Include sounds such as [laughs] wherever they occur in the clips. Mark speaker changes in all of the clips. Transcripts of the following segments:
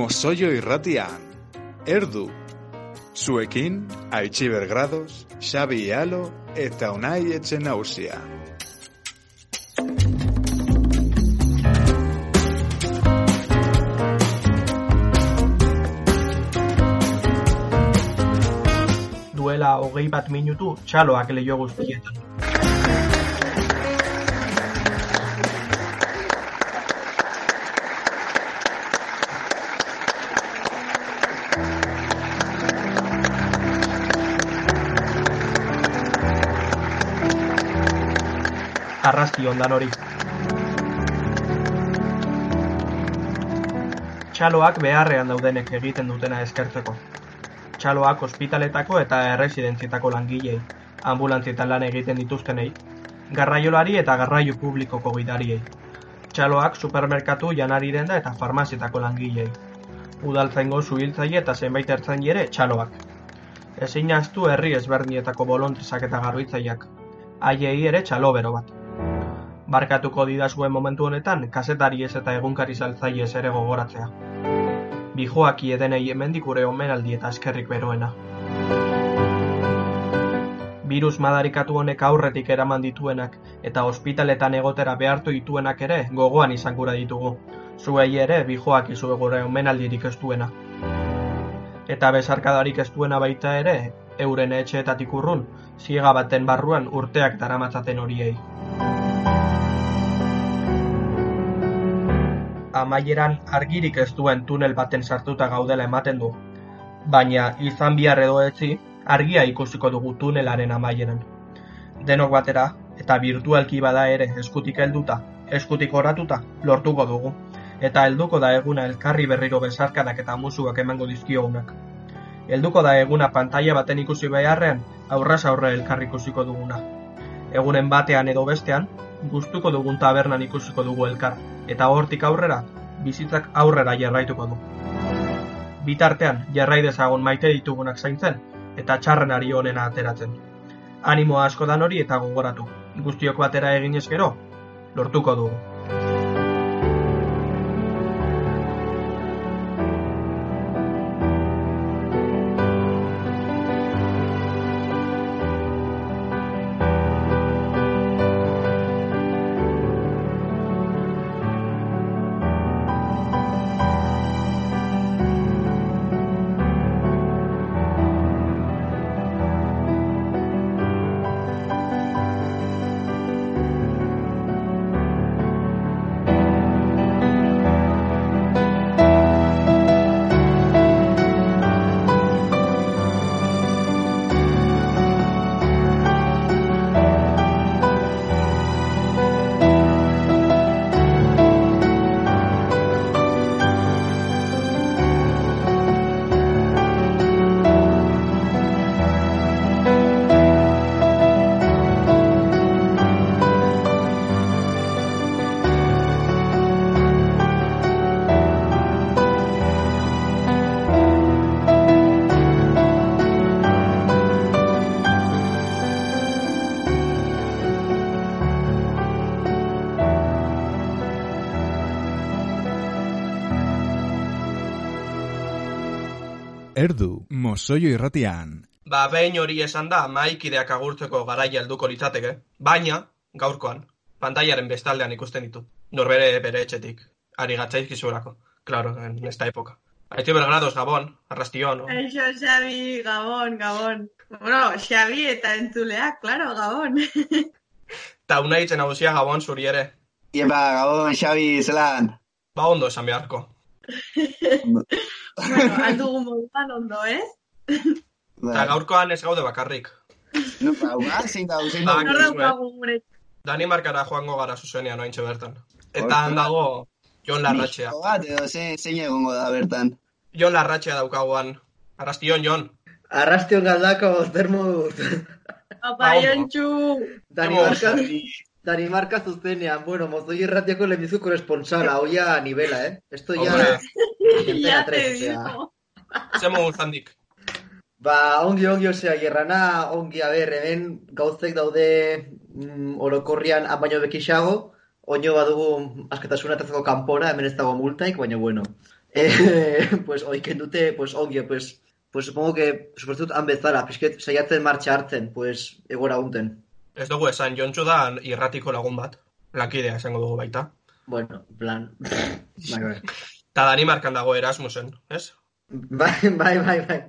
Speaker 1: Mozoio irratian, erdu. Zuekin, Aichiber Grados, Xabi Ialo eta Unai Etxen Nausia.
Speaker 2: Duela hogei bat minutu txaloak leio guztietan. Arrasti ondan hori. Txaloak beharrean daudenek egiten dutena eskertzeko. Txaloak ospitaletako eta erresidentzietako langilei, ambulantzietan lan egiten dituztenei, garraiolari eta garraio publikoko gidariei. Txaloak supermerkatu janari denda eta farmazietako langilei. Udaltzaingo zuhiltzaile eta zenbait ertzain ere txaloak. Ezin astu herri ezberdinetako bolontresak eta garbitzaileak. Haiei ere txalo bero bat barkatuko didazuen momentu honetan kazetari ez eta egunkari saltzaile ez ere gogoratzea. Bijoaki edenei hemendik ure omenaldi eta eskerrik beroena. Virus madarikatu honek aurretik eraman dituenak eta ospitaletan egotera behartu dituenak ere gogoan izan gura ditugu. Zuei ere bijoak izu gure omenaldirik ez duena. Eta besarkadarik ez duena baita ere, euren etxeetatik urrun, ziega baten barruan urteak daramatzaten horiei. Amaieran argirik ez duen tunel baten sartuta gaudela ematen du. Baina izan bihar edo etzi, argia ikusiko dugu tunelaren amaieran. Denok batera, eta virtualki bada ere eskutik helduta, eskutik oratuta, lortuko dugu. Eta helduko da eguna elkarri berriro besarkadak eta musuak emango dizkiogunak. Helduko da eguna pantalla baten ikusi beharrean, aurraz aurre elkarri ikusiko duguna. Egunen batean edo bestean, gustuko dugun tabernan ikusiko dugu elkar, eta hortik aurrera, bizitzak aurrera jarraituko du. Bitartean, jarrai dezagun maite ditugunak zaintzen, eta txarren ari honena ateratzen. Animo asko dan hori eta gogoratu, guztiok batera egin gero, lortuko dugu.
Speaker 1: Erdu, mozoio irratian.
Speaker 2: Ba, behin hori esan da, maikideak agurtzeko garaia helduko litzateke, baina, gaurkoan, pantaiaren bestaldean ikusten ditu. Norbere bere etxetik, ari gatzaizki zuelako, klaro, en esta época. Aitzi belgrados, Gabon, arrastion. No?
Speaker 3: Eixo, Xabi, Gabon, Gabon. Bueno, Xabi eta entzuleak, claro, Gabon. [laughs]
Speaker 2: Ta una hitzen hausia Gabon zuri ere.
Speaker 4: Iepa, Gabon, Xabi, zelan.
Speaker 2: Ba ondo esan beharko. [laughs]
Speaker 3: bueno, aldugu moduan ondo, eh?
Speaker 2: Eta gaurkoan ez gaude bakarrik.
Speaker 4: No, ba, ba, zein da, zein da.
Speaker 2: Ba. Danimarkara joango gara zuzenean ointxe bertan. Eta han dago Jon Larratxea.
Speaker 4: Bat, edo, zein, zein egongo da bertan.
Speaker 2: Jon Larratxea daukaguan. Arrastion, Jon.
Speaker 5: Arrastion galdako, termut.
Speaker 3: Apa, Jontxu.
Speaker 5: Danimarka, Danimarka zuzenean. Bueno, mozoi irratiako lehenbizu koresponsala, oia a nivela, eh? Esto ya...
Speaker 3: Ya te
Speaker 5: 3, osea.
Speaker 3: digo.
Speaker 2: zemo guztandik.
Speaker 5: Ba, ongi, ongi, osea, gerrana, ongi, a ber, hemen gauzek daude mm, orokorrian baino bekixago, oino badugu askatasuna eta zeko kanpora, hemen ez dago multaik, baina bueno. Eh, [laughs] pues oiken dute, pues ongi, pues, pues supongo que, supuestut, han bezala, pixket, saiatzen martxa hartzen, pues, egora unten.
Speaker 2: Ez dugu esan, Jontxu da irratiko lagun bat. Lankidea esango dugu baita.
Speaker 5: Bueno, en plan, [laughs] bai, bai.
Speaker 2: Ta Danimarkan dago Erasmusen, ez?
Speaker 5: Bai, bai, bai, bai,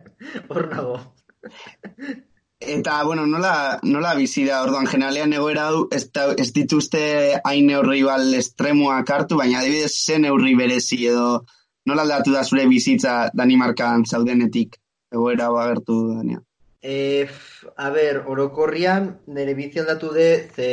Speaker 5: hor nago.
Speaker 4: Eta, bueno, nola, nola bizi da, orduan, generalean egoera hau, ez, da- ez dituzte hain neurri bal estremoak hartu, baina adibidez zen neurri berezi edo nola aldatu da zure bizitza Danimarkan zaudenetik egoera hau agertu
Speaker 5: f- a ber, orokorrian, nire bizi aldatu de, ze,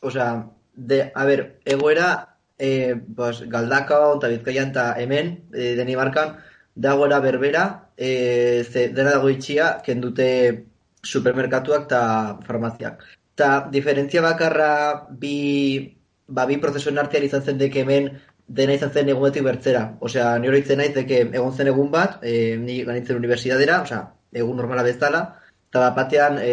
Speaker 5: osea, de, a ber, egoera, eh, pues, galdakao, eta bizkaian, eta hemen, eh, Danimarkan, dagoera berbera, eh, ze, dena dago itxia, kendute supermerkatuak eta farmaziak. Ta diferentzia bakarra bi, ba, bi prozesuen artean izan zen deke hemen dena izan zen egunetik bertzera. Osea, ni hori naiz deke egon zen egun bat, e, ni ganitzen unibertsitatera, osea, egun normala bezala, eta bat batean e,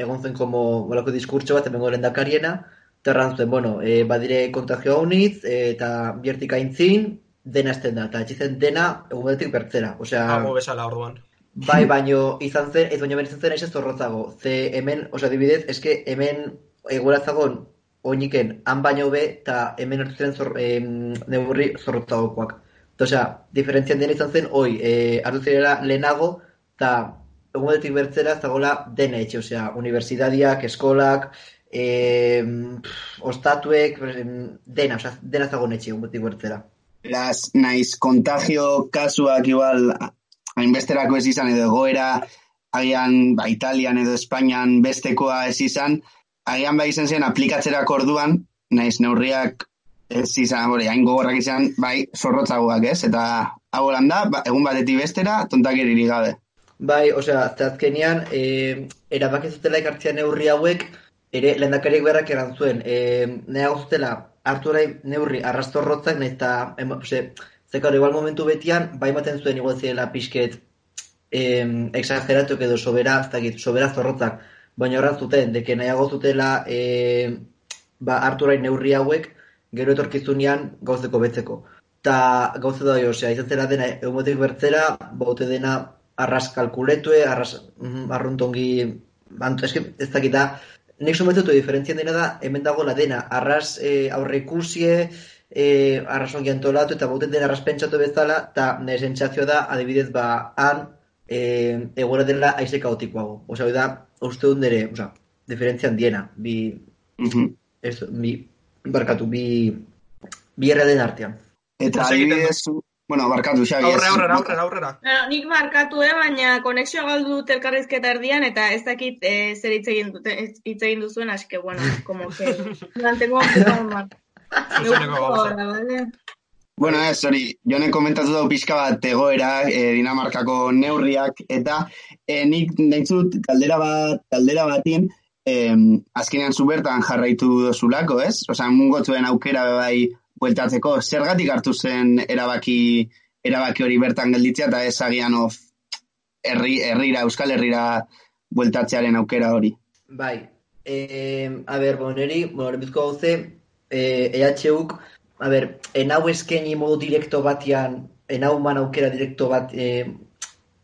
Speaker 5: egon zen como bolako diskurtso bat, hemengo lehendakariena, eta erran zuen, bueno, e, badire kontagio haunitz, e, eta biertik aintzin, dena esten da, eta etxizen dena egunetik bertzera. Osea,
Speaker 2: Hago bezala orduan.
Speaker 5: Bai, baino izan zen, ez baino izan zen aiz zorrotzago. Ze hemen, osea, adibidez, eske hemen egoratzagon oiniken han baino be, eta hemen hartu ziren zor, em, neurri zorrotzagokoak. Osea, diferentzian dena izan zen, oi, e, hartu zirela lehenago, eta egunetik bertzera zagola dena etxe, osea, unibertsitadiak, eskolak, em, pff, ostatuek, dena, osea, dena zagon etxe egunetik bertzera.
Speaker 4: Beraz, naiz kontagio kasuak igual hainbesterako ez izan edo egoera agian ba, Italian edo Espainian bestekoa ez izan, agian bai izan zen aplikatzerako orduan, naiz neurriak ez izan, bore, hain gogorrak izan, bai, zorrotzagoak ez, eta hau da, ba, egun batetik bestera, tontakeririk gabe.
Speaker 5: Bai, osea, ze azkenean, e, erabaki zutela ekartzea neurri hauek, ere lehendakariek beharrak eran zuen. E, Nahiago zutela, hartu orai neurri arrastorrotzak, nahiz eta, ose, zekaro, igual momentu betian, bai ematen zuen igual zirela pixket em, exageratu edo sobera, ez dakit, sobera zorrotzak, baina horran zuten, deke nahiago zutela e, ba, hartu orai neurri hauek, gero etorkizunean gauzeko betzeko. Ta gauza da, osea, izan zera dena, egunetik bertzera, baute dena arras kalkuletue, arras mm, arruntongi, bantu, eske, ez dakita, nik sometetu diferentzien dena da, hemen dagoela dena, arras e, aurre ikusie, e, arras ongi antolatu, eta bauten dena arras pentsatu bezala, eta nire sentsazio da, adibidez, ba, han, e, egoera dela aize kaotikoago. Hori da, uste dut nire, osea, diferentzia handiena, bi,
Speaker 4: Mhm.
Speaker 5: ez, bi, barkatu, bi, bi erreden artean.
Speaker 4: Eta adibidez, bueno, barkatu, Xabi. ez-
Speaker 2: Aurre, aurrera, aurrera, aurrera.
Speaker 3: Bueno, nik markatu, eh, baina konexioa galdu dut elkarrizketa erdian, eta ez dakit eh, zer hitz egin, dute, ez- hitz egin duzuen, así que, bueno, como que... Mantengo un poco ¿vale?
Speaker 4: Bueno, ez, hori, jone komentatu dugu pixka bat egoera, e, Dinamarkako neurriak, eta e, nik nahitzut galdera bat, galdera batin, e, azkenean zu bertan jarraitu dozulako, ez? Osa, mungotzuen aukera bai bueltatzeko, zergatik hartu zen erabaki, erabaki hori bertan gelditzea, eta ez agian of, herri, herrira, Euskal Herrira bueltatzearen aukera hori.
Speaker 5: Bai, eh, a ber, bueno, neri, bueno, lehenbizko gauze, eh, EHUk, a ber, enau eskaini modu direkto batian, enau man aukera direkto bat, eh,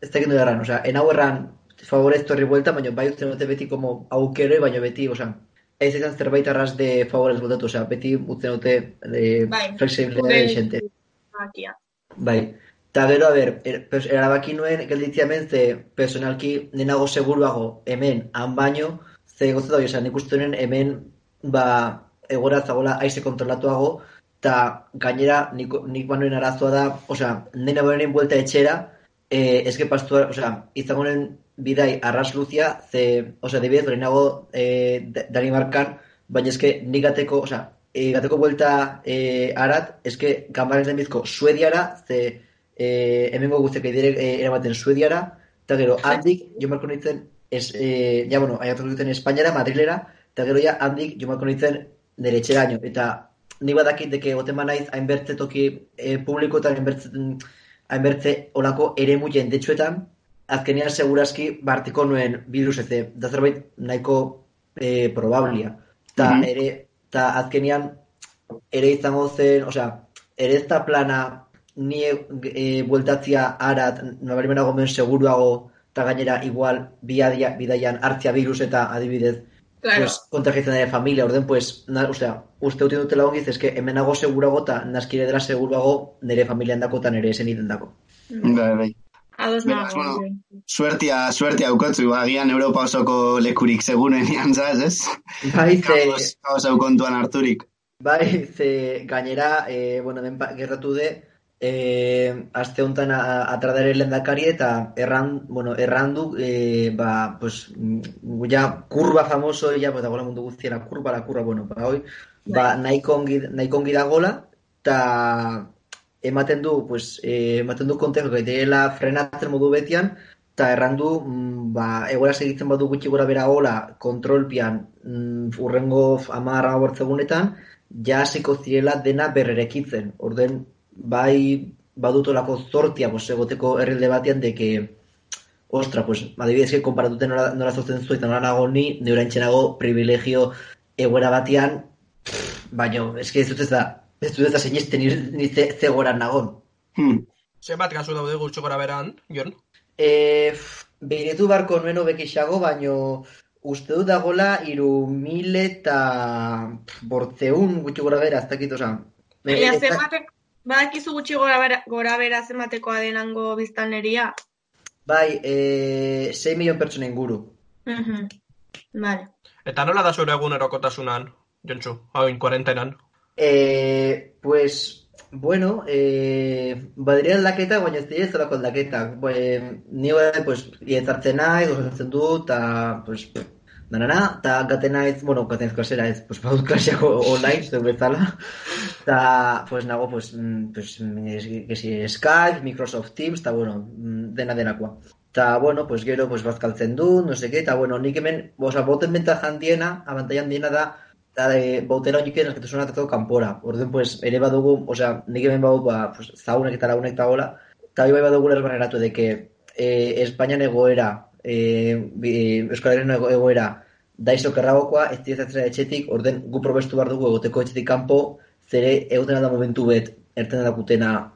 Speaker 5: ez dut erran, osea, enau erran favorez torri buelta, baina bai dute beti como aukero, baina beti, osea, ez izan zerbait arras de favorez bueltatu, osea, beti utzen dute eh,
Speaker 3: Bai.
Speaker 5: flexible
Speaker 3: Bai.
Speaker 5: xente. Bai. Ta gero, a ber, er, pers- erabaki nuen gelditzea hemen, ze personalki nenago seguruago hemen, han baino, ze gozatu da, esan, nik uste nuen hemen, ba, egora zagola aize kontrolatuago, eta gainera nik, nik banuen arazoa da, osea, nena beren buelta etxera, eh, eske pastua, osea, izagonen bidai arras luzia, ze, osea, debidez, lehenago eh, Da- Danimarkan, baina eske nik gateko, osea, e, gateko buelta e, arat, eske gambaren lehenbizko Suediara, ze e, hemengo guztiak dire e, eramaten Suediara, eta gero handik, jo marko nintzen, es, e, ja, bueno, aiatu nintzen Espainiara, Madrilera, eta gero ja handik, jo marko nintzen nire etxeraino, eta ni badakit deke goten naiz hainbertze toki e, publikoetan hainbertze, hainbertze olako eremu jendetsuetan, azkenean seguraski bartiko nuen virus eze, da zerbait nahiko e, probablia. Ta
Speaker 4: Mhm.
Speaker 5: ere, ta azkenean ere izango zen, osea, ere ez da plana ni e, bueltatzia arat, nabarimena gomen seguruago, eta gainera igual biadia, bidaian hartzia virus eta adibidez,
Speaker 3: Claro.
Speaker 5: pues, kontagitzen dira familia, orden, pues, na, osea, uste uti dutela ongiz, eske hemenago segurago eta naskire dela seguruago nire familian dako eta nire esen dako.
Speaker 4: Bai, bai.
Speaker 3: Ados
Speaker 4: Beraz,
Speaker 3: nago.
Speaker 4: bueno, Suertia, suertia aukotzu, agian Europa osoko lekurik segurenean, [laughs] zaz, ez?
Speaker 5: Bai, ze,
Speaker 4: Kaos, kaos hau kontuan harturik.
Speaker 5: bai, ze gainera, e, bueno, hemen pa- gertatu de, e, aste honetan a- atradare lehendakari eta erran, bueno, errandu, e, ba, pues, mm, ja, kurba famoso, ja, pues, dagoela mundu guztiera, kurba, la kurba, bueno, ba, hoi, ba, nahiko ongi, nahiko ongi dagoela, eta ematen du, pues, eh, ematen du kontejo, gaitela frenatzen modu betian, eta errandu, mm, ba, egoera segitzen badu gutxi gora bera gola, kontrolpian, mm, urrengo amarra bortzegunetan, ja hasiko zirela dena berrerekitzen. Orden, bai badutolako zortia, pues, egoteko herrilde batean, deke, ostra, pues, adibidez, konparatuten nola, nola zotzen zu, eta nola nago ni, neura nago privilegio egoera batean, baino, eske ez dut ez da, ez dut ez da sinisten ni, ze, nagon.
Speaker 4: Hmm.
Speaker 2: Zenbat kasu daude gutxo gora beran, Jon?
Speaker 5: E, Beiretu barko nuen hobekixago, baino uste dut dagola iru mil eta bortzeun gutxi gora bera, ez dakit, oza. E,
Speaker 3: Baina
Speaker 5: ez da-
Speaker 3: zenbatek, badakizu gutxi gora bera, gora bera zenbatekoa denango biztanleria.
Speaker 5: Bai, e, 6 milion pertsona inguru.
Speaker 3: Mhm. Vale.
Speaker 2: Eta nola da zure egunerokotasunan, Jontxu, hauin kuarentenan?
Speaker 5: E, pues, bueno, e, badire aldaketa, baina ez dira ez zelako aldaketa. E, ni bai, pues, ietzartzen naiz, gozatzen dut, eta, pues, danana, eta gaten naiz, bueno, gaten naiz klasera ez, pues, badut klaseako online, zeu bezala, eta, pues, nago, pues, mm, pues, es- Skype, Microsoft Teams, eta, bueno, mm, dena denakoa. Eta, bueno, pues, gero, pues, bazkaltzen du, no qué, eta, bueno, nik hemen, oza, boten bentaja handiena, abantaila handiena da, eta e, bautera horiek eskatu atatu kanpora. Orduan, pues, ere badugu, osea, nik hemen badu, ba, pues, zaunek eta lagunek eta gola, eta bai badugu lerbaneratu de que e, Espainian egoera, e, bi- Euskal Herrian ego- egoera, daizo kerragokoa, ez dizatzera etxetik, orden gu probestu behar dugu egoteko etxetik kanpo, zere egoten da momentu bet, erten dakutena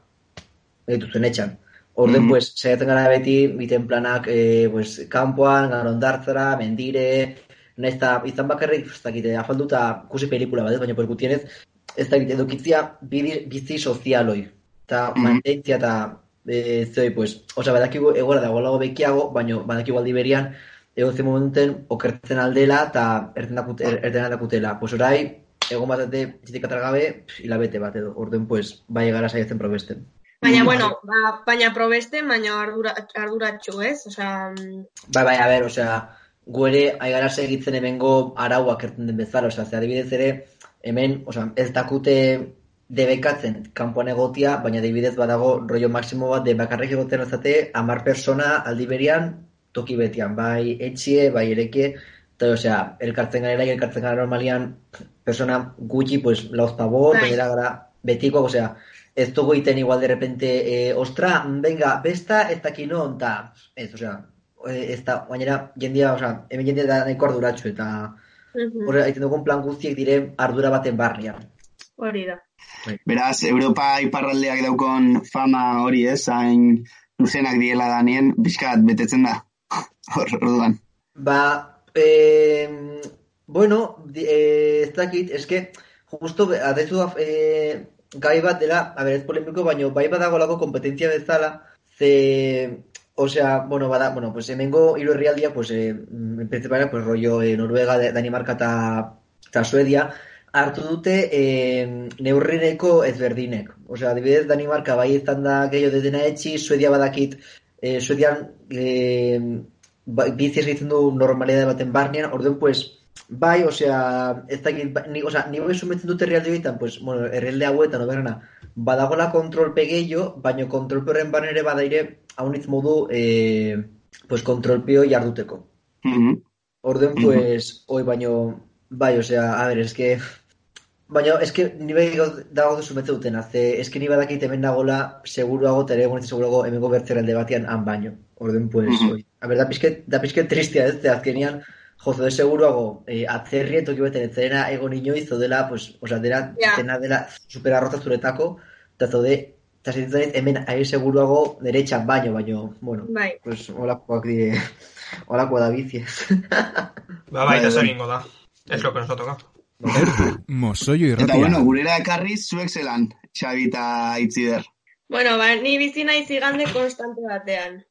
Speaker 5: egituzuen etxan. Orden,
Speaker 4: Mhm.
Speaker 5: pues, saiatzen gara beti, biten planak, e, pues, kanpoan, garondartzara, mendire, nahiz eta izan bakarrik, ez dakite, afalduta kusi pelikula bat, ez, baina pues gutienez, ez dakite, edukitzia bizi, bizi sozialoi, eta
Speaker 4: Mhm.
Speaker 5: mantentzia eta e, zoi, pues, osea, badakigu egora dagoelago bekiago, baina badakigu aldi berian, egotzen momenten okertzen aldela eta erten dakut, er, erten dakutela. Pues orai, egon bat ete, txitik gabe, pff, hilabete bat edo, orden, pues, bai gara saiatzen probesten.
Speaker 3: Baina,
Speaker 4: Mm.
Speaker 3: bueno, ba, baina probesten, baina ardura, arduratxu, ez? Osea, mm,
Speaker 5: Bai, bai, a ber, osea, gu ere aigara segitzen hemengo arauak erten den bezala, osea, ze adibidez ere, hemen, osea, ez dakute debekatzen kanpoan egotia, baina adibidez badago rollo maksimo bat de bakarrik egoten azate, amar persona aldi berian, toki betian, bai etxie, bai erekie, eta, osea, elkartzen gara, elkartzen gara normalian, persona gutxi, pues, lauz pabor,
Speaker 3: Bai.
Speaker 5: gara, betiko, osea, ez dugu iten igual de repente, eh, ostra, venga, besta, ez daki non, eta, ez, osea, eh, ez da, gainera, jendia, osea, hemen jendia da nahiko arduratxu, eta
Speaker 3: mhm,
Speaker 5: horre, egiten dugun plan guztiek dire ardura baten barnean.
Speaker 3: hori da.
Speaker 4: Beraz, Europa iparraldeak daukon fama hori ez, hain luzenak diela danien, bizkat betetzen da. [laughs] Hor, orduan.
Speaker 5: Ba, eh, bueno, eh, ez dakit, eske, justo, adezu eh, gai bat dela, a ber, ez polemiko, baino, bai badagolako kompetentzia bezala, ze, osea, bueno, bada, bueno, pues hemengo hiru herrialdia, pues, eh, en principal, pues, rollo, eh, Noruega, Danimarka eta, eta Suedia, hartu dute eh, neurrineko ezberdinek. Osea, adibidez, Danimarka bai izan da gehiago dena etxi, Suedia badakit, eh, Suedian eh, ba, bizi egiten du normalidade baten barnean, orduan, pues, bai, osea, ez dakit, ba- ni, osea, ni bai sumetzen dut herrialde horietan, pues, bueno, herrialde hauetan, oberana, badagola kontrolpe gehiago, baino kontrolpe horren barne ere badaire, haunitz modu, eh, pues, kontrolpio jarduteko.
Speaker 4: Mhm.
Speaker 5: Orduan,
Speaker 4: Mhm.
Speaker 5: pues, hoi baino, bai, osea, a ver, eske, baina, eske, ni bai dago duzu metze dutena, ze, eske ni badakit hemen nagola, seguruago, eta ere egonetze seguruago, hemengo bertzeralde batean han baino. Orduan, pues,
Speaker 4: Mhm.
Speaker 5: oi. A ver, da pizket, da pizket tristia, ez, ze azkenian, jozo de seguruago, eh, atzerri toki beten, ez egon inoiz, zodela, pues, osea, dela,
Speaker 3: Ja.
Speaker 5: dena dela super arroza zuretako, eta zode, Eta naiz, hemen ari seguruago derecha baino, baino, bueno,
Speaker 3: Bai.
Speaker 5: pues holakoak dire, holako da biziez. [laughs]
Speaker 2: Ba, bai, eta egingo da. Ez lo que nos ha tocado. [laughs]
Speaker 1: Erdu, mozoio
Speaker 4: Eta bueno, gurera ekarri zuek zelan, Xabi eta Itzider.
Speaker 3: Bueno, ba, ni bizi naiz igande konstante batean.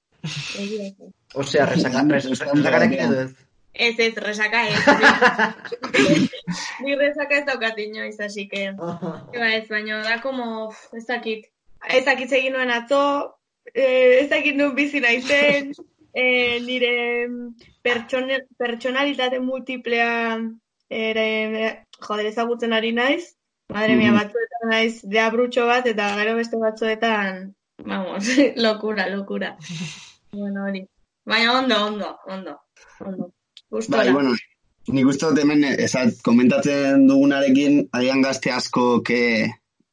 Speaker 5: Osea, resaka, res, resakarekin edo ez.
Speaker 3: Ez ez, resaka ez. [laughs] Ni resaka ez daukat inoiz, así que... Eba ez, baina da como, ez dakit. Ez dakit egin nuen atzo, eh, ez dakit nun bizi naizen, [laughs] eh, nire pertsone, pertsonalitate multiplea ere, joder, ezagutzen ari naiz. Madre mia,
Speaker 4: Mhm.
Speaker 3: batzuetan naiz deabrutxo bat, eta gero beste batzuetan, vamos, [laughs] lokura, lokura. [laughs] bueno, hori. Baina ondo, ondo, ondo, ondo. Gustora.
Speaker 4: Bai, bueno, nik uste dut hemen, ezat, komentatzen dugunarekin, agian gazte asko ke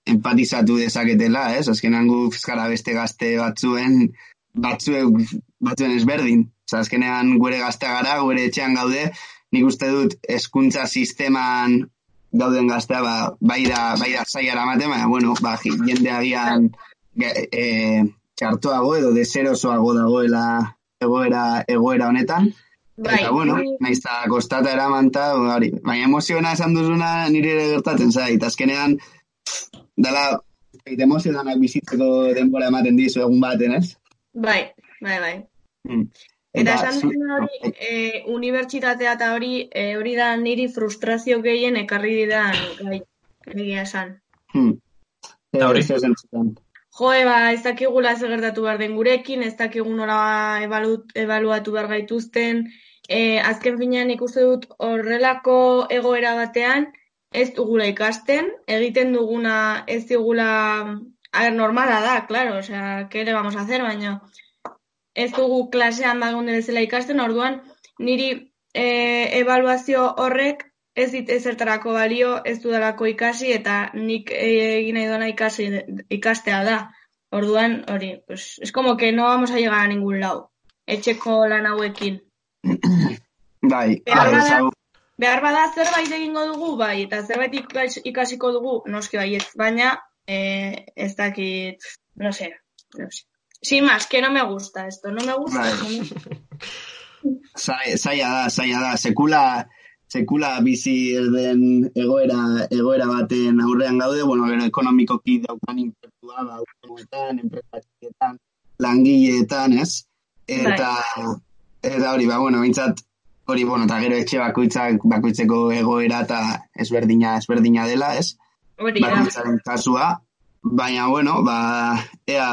Speaker 4: empatizatu dezaketela, ez? Azkenean gu fiskara beste gazte batzuen, batzuen, batzuen ezberdin. Osa, azkenean gure gaztea gara, gure etxean gaude, nik uste dut hezkuntza sisteman gauden gaztea, ba, bai da, bai da zaiara ematen, baina, bueno, ba, jende agian e, txartoago edo deserosoago dagoela egoera, egoera honetan.
Speaker 3: bai,
Speaker 4: Eta, bueno, naiz eta kostata eraman ta, hori, baina emoziona esan duzuna nire gertatzen zait, azkenean, dala, eta emozionanak bizitzeko denbora ematen dizu egun baten, ez?
Speaker 3: bai, bai, bai.
Speaker 4: Mm.
Speaker 3: Eta esan
Speaker 4: zu-
Speaker 3: hori, e, unibertsitatea eta hori, e, hori da niri frustrazio gehien ekarri didan gai, egia esan.
Speaker 4: Hmm.
Speaker 2: Eta hori?
Speaker 4: Ez esan zuten.
Speaker 3: Joe, ba, ez dakigula zer gertatu behar den gurekin, ez dakigu nola ebalu, ebaluatu behar gaituzten. E, azken finean ikuste dut horrelako egoera batean, ez dugula ikasten, egiten duguna ez digula, a ver, normala da, claro, osea, ¿qué le vamos a hacer, baina ez dugu klasean bagunde bezala ikasten, orduan niri e, ebaluazio horrek ez dit ezertarako balio, ez dudalako ikasi eta nik e, egin nahi duena ikasi, ikastea da. Orduan, hori, pues, es como que no vamos a llegar a ningún lado. Etxeko lan hauekin.
Speaker 4: Bai,
Speaker 3: Behar
Speaker 4: bai,
Speaker 3: bada-
Speaker 4: ezau-
Speaker 3: Behar bada zerbait egingo dugu, bai, eta zerbait ikas- ikasiko dugu, noski baietz, baina eh, ez dakit, no sé, no sé. Sin más, que no me gusta esto, no me gusta.
Speaker 4: Bai. zai- zaila da, zaila da, sekula, sekula bizi den egoera, egoera baten aurrean gaude, bueno, gero ekonomikoki daukan inpertua, ba, autonomoetan, enpresatietan, langileetan, ez? Eta, eta hori, ba, bueno, bintzat, hori, bueno, eta gero etxe bakoitzak, bakoitzeko egoera eta ezberdina, ezberdina dela, ez?
Speaker 3: Hori da.
Speaker 4: bakoitzaren kasua, baina, bueno, ba, ea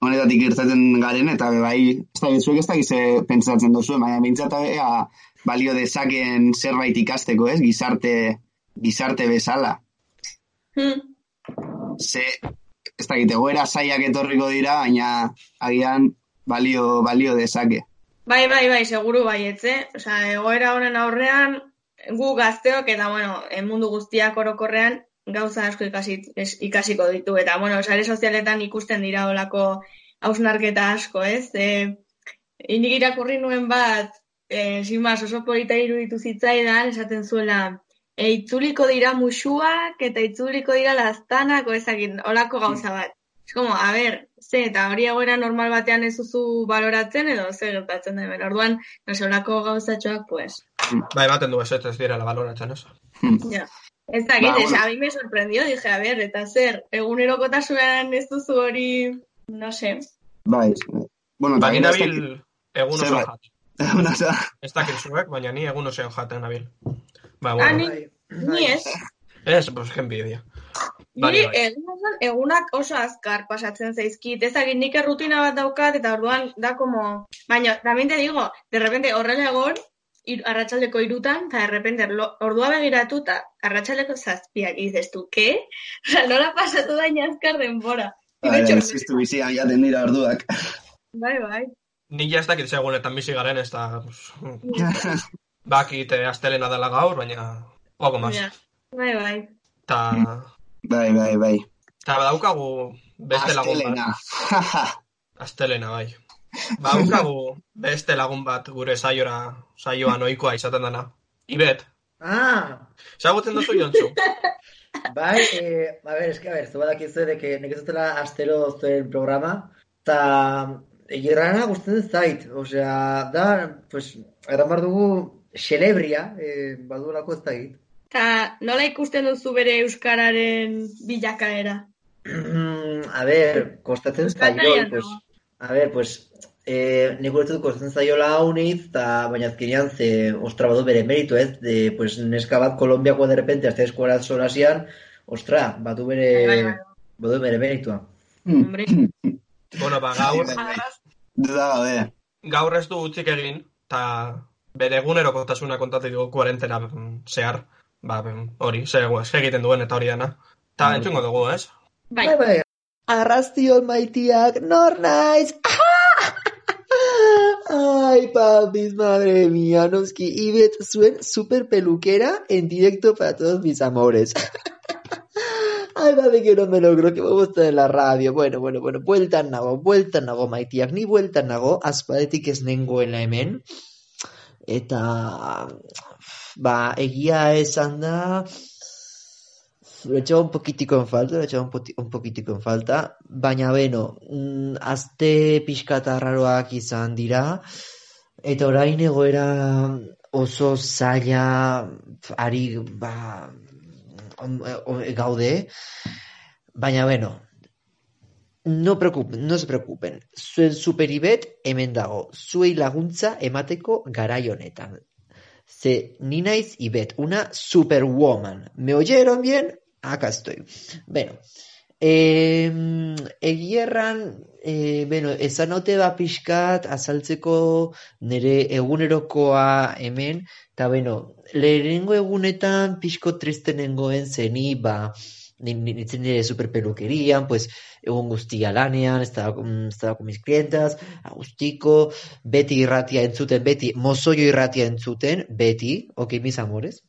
Speaker 4: honetatik irteten garen, eta bai, ez da, zuek ez da gize pentsatzen duzu, baina bintzat ea balio dezaken zerbait ikasteko, ez? Gizarte, gizarte bezala.
Speaker 3: Hmm.
Speaker 4: Ze, ez da, egoera zaiak etorriko dira, baina agian balio, balio dezake.
Speaker 3: Bai, bai, bai, seguru baietz, eh? Osea, egoera honen aurrean, gu gazteok eta, bueno, mundu guztiak orokorrean gauza asko ikasi, es, ikasiko ditu. Eta, bueno, sare sozialetan ikusten dira olako hausnarketa asko, ez? E, inik irakurri nuen bat, e, más, oso polita iruditu zitzaidan, esaten zuela, e, itzuliko dira musuak eta itzuliko dira laztanak, o ezakit, olako gauza bat. Es como, a ver, ze, eta hori egoera normal batean ez duzu baloratzen edo ze gertatzen da. Orduan, no sé, olako gauzatxoak, pues,
Speaker 2: Bai, ematen du ez ez direla baloratzen, ez?
Speaker 3: ya. Ez dakit,
Speaker 4: Ba, bueno.
Speaker 3: a mí me sorprendió, dije, a ver, eta zer, egunerokotasunean ez duzu hori, no sé.
Speaker 4: Bai, bueno,
Speaker 2: Ba, ni nabil egun oso
Speaker 4: bai.
Speaker 2: jat.
Speaker 4: Bueno, oza,
Speaker 2: Ez dakit zuek, baina ni egun oso jaten nabil. Ba,
Speaker 3: Ah,
Speaker 2: bueno.
Speaker 3: ni,
Speaker 5: Bai.
Speaker 3: ni ez.
Speaker 2: Ez, pues, que envidia. Bai,
Speaker 3: Niri
Speaker 2: bai.
Speaker 3: egun egunak oso azkar pasatzen zaizkit. Ez dakit, nik errutina bat daukat eta orduan da como... Baina, también te digo, de repente horrela egon, ir, arratsaldeko irutan, eta de repente lo, ordua begiratu eta arratsaldeko zazpiak. Y dices tú, ¿qué? O sea, nola pasatu da azkar denbora.
Speaker 4: Bai,
Speaker 3: hecho,
Speaker 4: existu bizian jaten dira orduak.
Speaker 3: bai, bai.
Speaker 2: Ni ja ez dakit segunetan bizi garen, ez da... Pues, bakit eh, astelena dela gaur, baina... Poco más.
Speaker 3: Bai, bai.
Speaker 2: Ta,
Speaker 4: Bai, bai, bai.
Speaker 2: ta badaukagu beste lagun bat.
Speaker 4: Astelena. [laughs]
Speaker 2: Astelena, bai. Badaukagu beste lagun bat gure saiora, saioan ohikoa izaten dena. Ibet,
Speaker 5: Ah,
Speaker 2: ezagutzen duzu jontzu? [laughs]
Speaker 5: Bai, eh, a ver, eske, a ver, zuba dakizu de que dutela astero zuen programa, eta egirrana gustatzen zait, osea, da, pues, erran behar dugu xelebria, eh, badulako ez dakit.
Speaker 3: Ta nola ikusten duzu bere euskararen bilakaera?
Speaker 5: a ver, kostatzen zaio,
Speaker 3: Herrian
Speaker 5: pues, a ver, pues, eh, nik dut kostatzen zaiola haunitz, eta baina azkenean ze, ostra, badu bere meritu, ez? De, pues, neska bat Kolombiako de repente, azte eskuara solasian, ostra, batu bere,
Speaker 3: Bai, bai, bai.
Speaker 5: badu bere meritua.
Speaker 3: Hombre, [clears throat]
Speaker 2: Bueno, ba, gaur,
Speaker 4: Duda gabe.
Speaker 2: gaur ez du utzik egin, eta bere egunerokotasuna kontatu dugu kuarentena mm, zehar. Ba, mm, hori, ze, ze egiten duen eta hori dena. Ta entzungo dugu, ez?
Speaker 3: bai,
Speaker 5: Bai, bai. Arrastion maitiak, nor naiz? [laughs] Ay, papis, madre mía, noski, Ibet zuen super peluquera en directo para todos mis amores. [laughs] Ay, babe, que no me logro, que me gusta en la radio. Bueno, bueno, bueno, bueltan nago, bueltan nago, maitiak, ni bueltan nago, azpadetik ez nengoela hemen. Eta, ba, egia esan da, lo un poquitico en falta, lo echaba un, poti- un poquitico en falta, baina beno, mm, azte pixkata raroak izan dira, eta orain egoera oso zaila ari ba, on- on- gaude, baina beno, no, preocupen, no se preocupen, zuen superibet hemen dago, zuei laguntza emateko garai honetan. Ze ni naiz Ibet, una superwoman. ¿Me oyeron bien? Acá estoy. Bueno, eh, egierran, eh, bueno, esan ote ba pixkat azaltzeko nire egunerokoa hemen, eta bueno, lehenengo egunetan pixko triste nengoen zeni, ba, nintzen nire superperukerian, pues, egun guztia lanean, mm, estaba con mis clientas, agustiko, beti irratia entzuten, beti mozoio irratia entzuten, beti, ok, mis amores.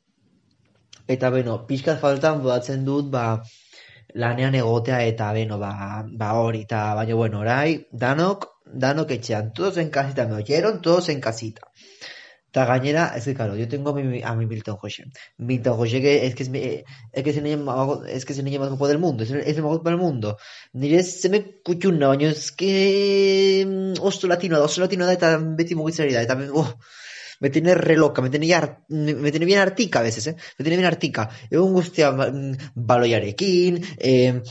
Speaker 5: Eta, bueno, pixkat faltan bodatzen dut, ba, lanean egotea eta, beno, ba, ba hori, eta, baina, bueno, orai, danok, danok etxean, todos en casita, me oyeron, todos en casita. Eta gainera, es que claro, yo tengo a mi, a mi Milton José. Milton José que es que es, mi- es que es el niño es que es el niño más guapo del mundo, es el, es el más guapo del mundo. Nire zeme kutxuna, baina ez que mm, oso latino oso latino da eta beti mugitzari da, eta oh, me tiene re loca, me tiene, ya, har- me tiene bien artika a veces, eh? Me tiene bien artika. Egun guztia mm, baloiarekin, eh,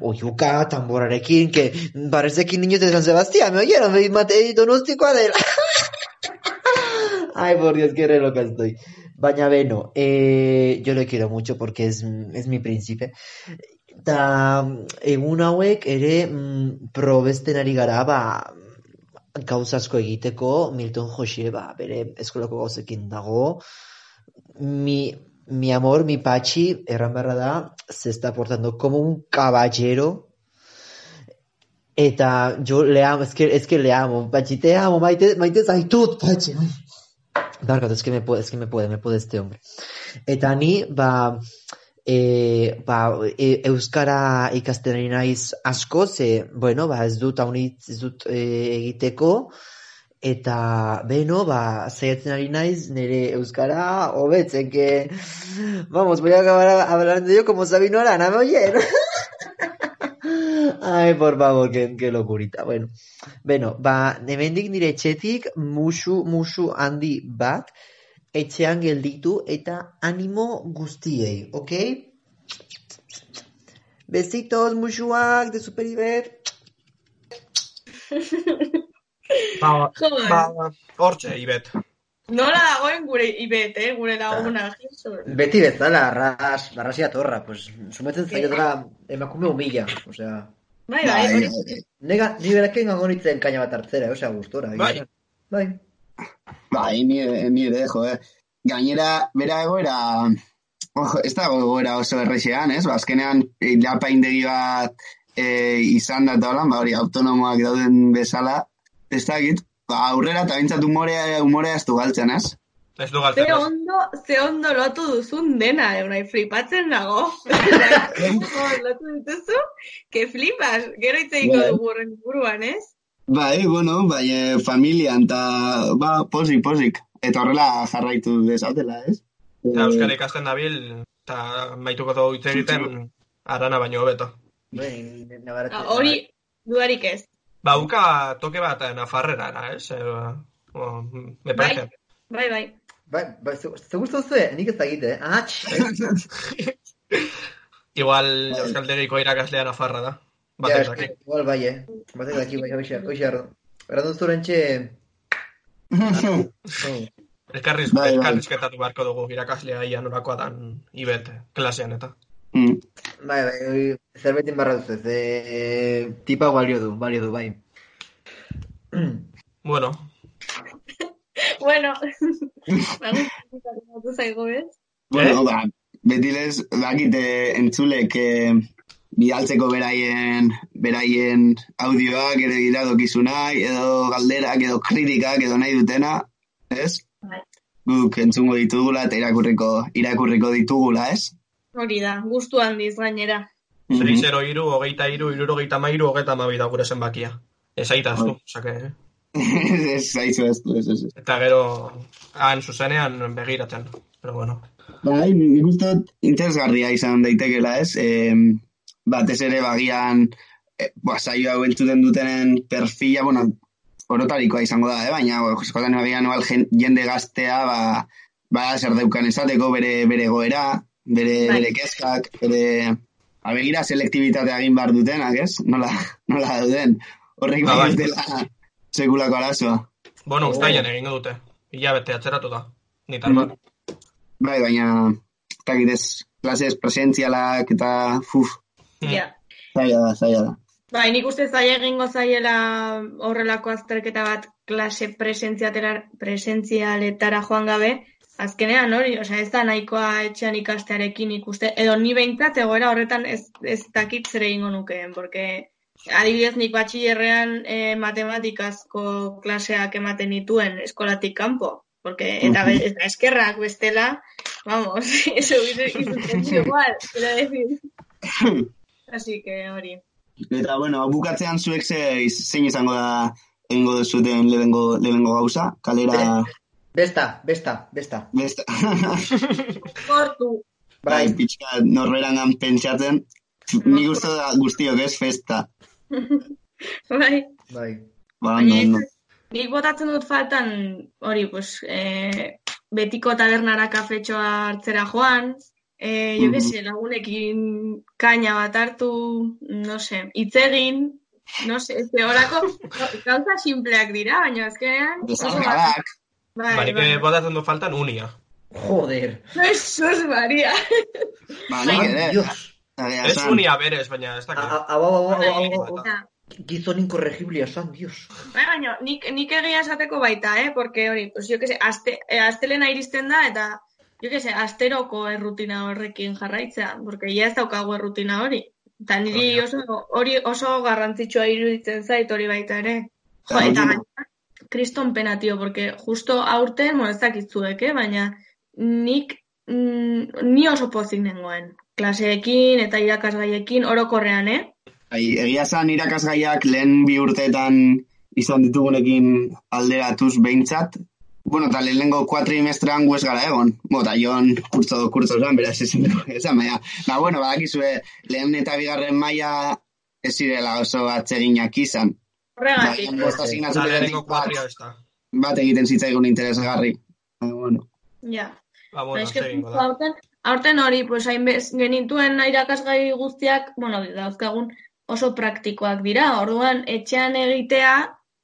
Speaker 5: oiuka, tamborarekin, que parezekin niños de San Sebastián, me oyeron, me mate donostikoa dela. [laughs] Ay, por Dios, qué re loca estoy. Baina beno, eh, yo le quiero mucho porque es, es mi príncipe. Eta egun hauek ere mm, probesten ari gara, ba, gauza asko egiteko, Milton José, ba, bere eskolako gauzekin dago. Mi, mi amor, mi Pachi, erran beharra da, se está portando como un caballero. Eta yo le amo, es que, es que le amo, Pachi, te amo, maite, maite zaitut, Pachi. Barkatu, que me que me puede, me puede este hombre. Eta ni, ba, e, ba, e, euskara ikasten ari naiz asko, ze, bueno, ba, ez dut haunitz, ez dut e, egiteko, eta, beno, ba, zaiatzen ari naiz, nire euskara hobetzen, que, vamos, voy a acabar hablando yo como Sabino Arana, ¿me oyen? [laughs] Ay, por favor, qué, qué locurita. Bueno, beno, ba, hemendik nire etxetik musu, musu handi bat, etxean gelditu eta animo guztiei, ok? Besitos, musuak, de Superibet.
Speaker 2: Ba, [laughs] ba, hortxe, ibet.
Speaker 3: Nola dagoen gure ibet, eh? Gure laguna. Jesus.
Speaker 5: Beti bezala, arras, arrasia torra, pues, sumetzen zaiotela emakume humila, osea,
Speaker 3: Bai, bai,
Speaker 4: Bai,
Speaker 3: hori.
Speaker 5: nega, ni beraken gango nintzen kaina bat hartzera, osea, gustora.
Speaker 2: Bai.
Speaker 5: Bai.
Speaker 4: Bai, ni, ni ere, jo, eh. Gainera, bera egoera, ojo, ez dago egoera oso errexean, ez? Ba, azkenean, ilapaindegi bat e, izan da eta holan, ba, hori, autonomoak dauden bezala, ez dakit, ba, aurrera eta bintzat umorea, umorea ez du galtzen, ez?
Speaker 2: Ez du
Speaker 3: Ze
Speaker 2: galtzen, ez?
Speaker 3: ondo, ze ondo lotu duzun dena, eh, unai, flipatzen nago. [laughs] [laughs] lotu dituzu, que flipas. Gero itzeiko
Speaker 4: Bai.
Speaker 3: dugu horren buruan, ez?
Speaker 4: Bai, bueno, bai, e, familian, eta, ba, posik, posik. Eta horrela jarraitu dezatela, ez?
Speaker 2: Ja, Euskara ikasten dabil, eta maituko dugu hitz egiten arana baino hobeto.
Speaker 5: Bai.
Speaker 3: Ah, Hori, dudarik ez.
Speaker 2: Bauka toke bat nafarrera, ez? Eh, o, me
Speaker 3: Bai,
Speaker 2: parece.
Speaker 3: bai, bai.
Speaker 5: Bai, bai, ze ze gustu zue? Nik ez dakit, eh? Ats! [laughs]
Speaker 2: Igual Euskaldegiko irakaslea nafarra da. Batek daki.
Speaker 5: igual bai, eh? Batek daki, bai, hoxe, hoxe ardo. Errandu zurentxe... Oh. [laughs]
Speaker 2: Elkarriz,
Speaker 4: Bai, bai.
Speaker 2: elkarrizketatu beharko dugu irakaslea ia norakoa dan ibet klasean eta.
Speaker 4: Mm.
Speaker 5: Bai, bai, zerbetin barra duzu, ez, eh, tipa balio du, balio du, bai. [clears throat]
Speaker 2: Bueno,
Speaker 3: Bueno, [laughs] ez?
Speaker 4: Bueno, ba, betilez, bakite entzulek eh, bidaltzeko beraien, beraien audioak, edo iradokizunak, edo galderak, edo kritikak, edo nahi dutena, ez?
Speaker 3: Bai.
Speaker 4: Guk entzungo ditugula eta irakurriko, irakurriko ditugula, ez?
Speaker 3: Hori da, gustu handiz gainera.
Speaker 4: Mhm.
Speaker 2: 6 0 iru, hogeita iru, irurogeita mairu, hogeita mabi da gure zenbakia. Ez aitaztu, osake, eh?
Speaker 4: Ez, [laughs] zaizu ez, ez, ez, ez.
Speaker 2: Eta gero, han zuzenean begiratzen. Pero bueno.
Speaker 4: Bai, nik uste dut interesgarria izan daitekela, ez? E, batez ere bagian, e, ba, saio hau entzuten dutenen perfila, bueno, orotarikoa izango da, eh? baina bo, eskolan bagian jen- jende gaztea, ba, ba, zer deukan esateko bere, bere goera, bere,
Speaker 3: Bai.
Speaker 4: bere kezkak, bere... Abegira selektibitatea egin behar dutenak, ez? Nola, [laughs] nola dauden. Horrek
Speaker 2: Ba,
Speaker 4: bai
Speaker 2: bai.
Speaker 4: dela sekulako arazoa.
Speaker 2: Bueno,
Speaker 5: Oh.
Speaker 2: ustaian egingo dute. Hilabete atzeratu da. Ni tarbat.
Speaker 4: Bai, baina, ez dakit ez, klasez presentzialak eta, fuf,
Speaker 2: Mm.
Speaker 3: Ja.
Speaker 4: zaila da, zaila da.
Speaker 3: Bai, nik uste zaila egingo zaiela horrelako azterketa bat klase presentzialetara joan gabe, azkenean hori, osea, ez da nahikoa etxean ikastearekin ikuste, edo ni behintzat egoera horretan ez, ez dakit zer egingo nukeen, porque adibidez nik batxillerrean eh, matematikazko klaseak ematen nituen eskolatik kanpo, porque eta, be- eta eskerrak bestela, vamos, [laughs] eso [laughs] igual, quiero decir. [laughs] Así que hori.
Speaker 4: Eta, bueno, bukatzean zuek ze, zein izango da egingo duzuten lehengo, lehengo gauza, kalera...
Speaker 5: Besta, besta, besta.
Speaker 4: Besta.
Speaker 3: Kortu.
Speaker 4: bai, pixka norberangan pentsatzen, nik uste da guztiok ez festa. [laughs]
Speaker 3: Bai.
Speaker 5: bai.
Speaker 4: Ba, no, no.
Speaker 3: nik botatzen dut faltan, hori, pues, eh, betiko tabernara kafetxoa hartzera joan, eh, jo
Speaker 4: Mhm.
Speaker 3: se, lagunekin kaina bat hartu, no se, hitz egin, no se, ez horako [laughs] gauza simpleak dira, baina azkenean... bat-
Speaker 4: Desargadak.
Speaker 3: Bai,
Speaker 2: Barik
Speaker 3: bai.
Speaker 2: botatzen du faltan unia.
Speaker 5: Joder. [laughs]
Speaker 3: Jesus Maria.
Speaker 4: Ba, nik ere.
Speaker 5: Dios.
Speaker 2: Ez unia berez, baina ez dakit.
Speaker 5: a- Hau, hau, hau, hau, hau, hau.
Speaker 3: Eta,
Speaker 5: Gizon inkorregiblia esan, Dios.
Speaker 3: Bai, baina, nik, nik egia esateko baita, eh? Porque hori, pues, jo que se, aste, eh, astelena iristen da, eta, jo que se, asteroko errutina horrekin jarraitzea, porque ja ez daukagu errutina hori. Eta niri oso, hori oso garrantzitsua iruditzen zait hori baita ere. Jo,
Speaker 4: Eta
Speaker 3: gainera, kriston pena, tio, porque justo aurten, bueno, ez dakitzuek, eh? Baina, nik, mm, ni oso pozik nengoen. Klaseekin eta irakasgaiekin orokorrean, eh?
Speaker 4: Bai, egia esan irakasgaiak lehen bi urteetan izan ditugunekin alderatuz behintzat. Bueno, eta lehenengo kuatrimestrean gu ez gara egon. Bo, eta jon kurtzo, kurtzo esan, beraz, esan, esan, baina. Ba, bueno, badakizue, lehen eta bigarren maila ez zirela oso atseginak izan.
Speaker 3: Horregatik.
Speaker 2: Lehenengo
Speaker 4: bat, egiten zitzaigun interesgarri. Baina, bueno.
Speaker 3: Ja.
Speaker 2: Ba,
Speaker 3: Ba,
Speaker 2: bueno, da.
Speaker 3: Aurten hori, pues, hainbez, genituen irakasgai guztiak, bueno, dauzkagun oso praktikoak dira. Orduan, etxean egitea,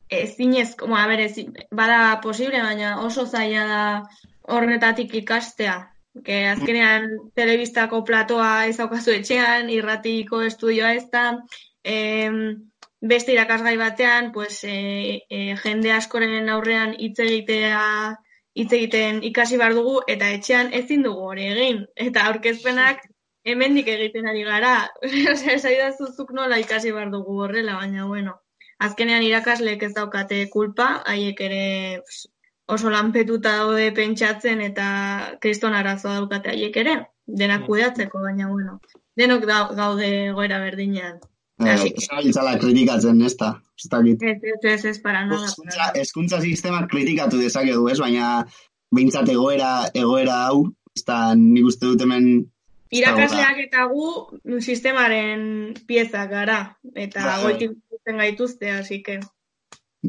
Speaker 3: ezinez, como, a ber, ezin, bada posible, baina oso zaila da horretatik ikastea. Que azkenean telebistako platoa ez daukazu etxean, irratiko estudioa ez da, em, beste irakasgai batean, pues, e, e, jende askoren aurrean hitz egitea hitz egiten ikasi behar dugu eta etxean ezin dugu hori egin. Eta aurkezpenak hemendik egiten ari gara. [laughs] Osea, esaidazu zuk nola ikasi behar dugu horrela, baina bueno. Azkenean irakasleek ez daukate kulpa, haiek ere oso lanpetuta daude pentsatzen eta kriston arazoa daukate haiek ere, denak
Speaker 2: Mm.
Speaker 3: kudeatzeko, baina bueno. Denok da, gaude goera berdinean.
Speaker 4: Eh,
Speaker 3: Así.
Speaker 4: Zabiltzala kritikatzen, ez da. Ez.
Speaker 3: Ez, ez, ez, ez, para nada. nada.
Speaker 4: hezkuntza sistema kritikatu dezakegu, ez? Baina behintzat egoera, egoera hau, ez da nik uste dut hemen
Speaker 3: irakasleak eta gu sistemaren piezak gara, eta
Speaker 4: Bai.
Speaker 3: goitik ikusten gaituzte, así que...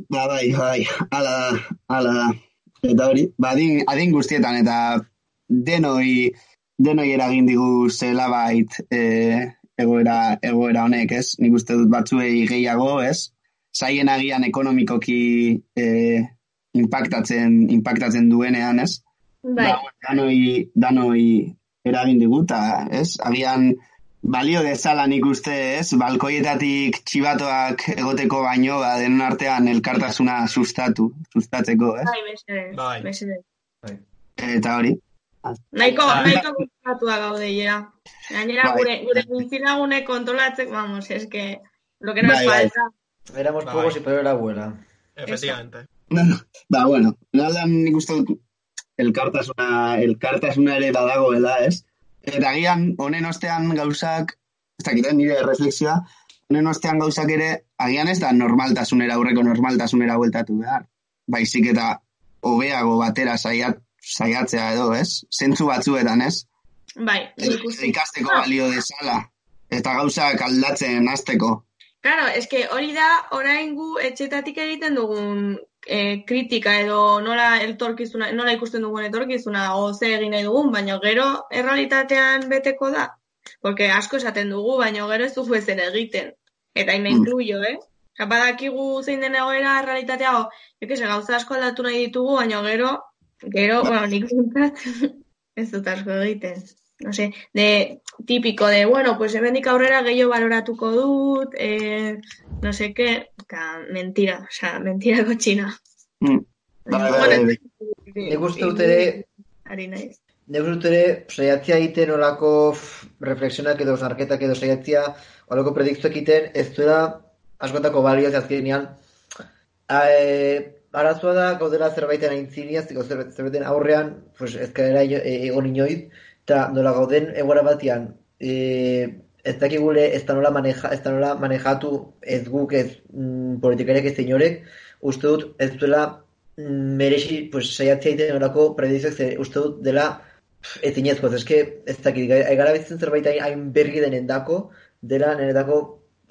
Speaker 4: Ba, bai, bai, ala da, ala da. Eta hori, ba, adin, adin guztietan, eta denoi, denoi eragin digu zela bait e, egoera, egoera honek, ez? Nik uste dut batzuei gehiago, ez? Zaien agian ekonomikoki e, impactatzen, impactatzen duenean, ez?
Speaker 3: Bai,
Speaker 4: Ba, danoi, danoi eragin digu, eta, ez? Agian balio dezala nik uste, ez? Balkoietatik txibatoak egoteko baino, ba, denon artean elkartasuna sustatu, sustatzeko, ez?
Speaker 3: bai, mesedez,
Speaker 2: Bai.
Speaker 3: mesedez.
Speaker 4: Eta hori.
Speaker 3: Nahiko,
Speaker 2: Bai.
Speaker 3: nahiko kontratua gaude, ja. Gainera,
Speaker 4: Bai.
Speaker 3: gure, gure bintzilagune kontrolatzek, vamos, es que lo que nos
Speaker 4: Bai, bai.
Speaker 3: falta.
Speaker 5: Éramos
Speaker 2: Bai.
Speaker 5: pocos y peor era abuela.
Speaker 2: Efectivamente.
Speaker 4: Ba, bueno, naldan nik uste dut elkartasuna, elkartasuna ere badagoela, ez? Eta agian, honen ostean gauzak, ez dakiten nire reflexioa, honen ostean gauzak ere, agian ez da normaltasunera, aurreko normaltasunera bueltatu behar. Baizik eta hobeago batera saiat, saiatzea edo, ez? Zentzu batzuetan, ez?
Speaker 3: Bai, nik uste.
Speaker 4: Ikasteko
Speaker 3: Ah.
Speaker 4: balio dezala. Eta gauzak aldatzen hasteko.
Speaker 3: Claro, es que hori da orain gu etxetatik egiten dugun eh, kritika edo nola etorkizuna, nola ikusten dugun etorkizuna o ze egin nahi dugun, baina gero errealitatean beteko da. Porque asko esaten dugu, baina gero ez dugu ezer egiten. Eta ime
Speaker 4: Mm.
Speaker 3: incluyo, eh? Badakigu zein den egoera errealitatea, o, jo gauza asko aldatu nahi ditugu, baina gero, gero, bueno, nik bintzat, ez dut asko egiten. No sé, de típico de, bueno, pues hemendik aurrera gehiago baloratuko dut, eh, no sé qué, eta mentira, o sea, mentira kotxina.
Speaker 4: Mm. Bai, bai, bai.
Speaker 5: Nik uste dut ere,
Speaker 3: Ari naiz.
Speaker 5: nik uste dut ere, saiatzia egiten olako reflexionak edo zarketak edo saiatzia olako predikzioak egiten, ez duela askotako balio azkenean. E, arazoa da, gaudela zerbaiten aintziniaz, edo zer- zerbaiten aurrean, pues, ezkaera ino- e, egon inoiz, eta nola gauden egoera batean, e, ez dakigule ez da nola, maneja, ez da nola manejatu ez guk ez mm, politikariak ez inorek, uste dut ez duela mm, merexi, pues, saiatzea egiten orako predizioak ze uste dut dela ez inezko, ez eske, ez dakit, gai- gara bizitzen zerbait hain- hain berri denen dako, dela niretako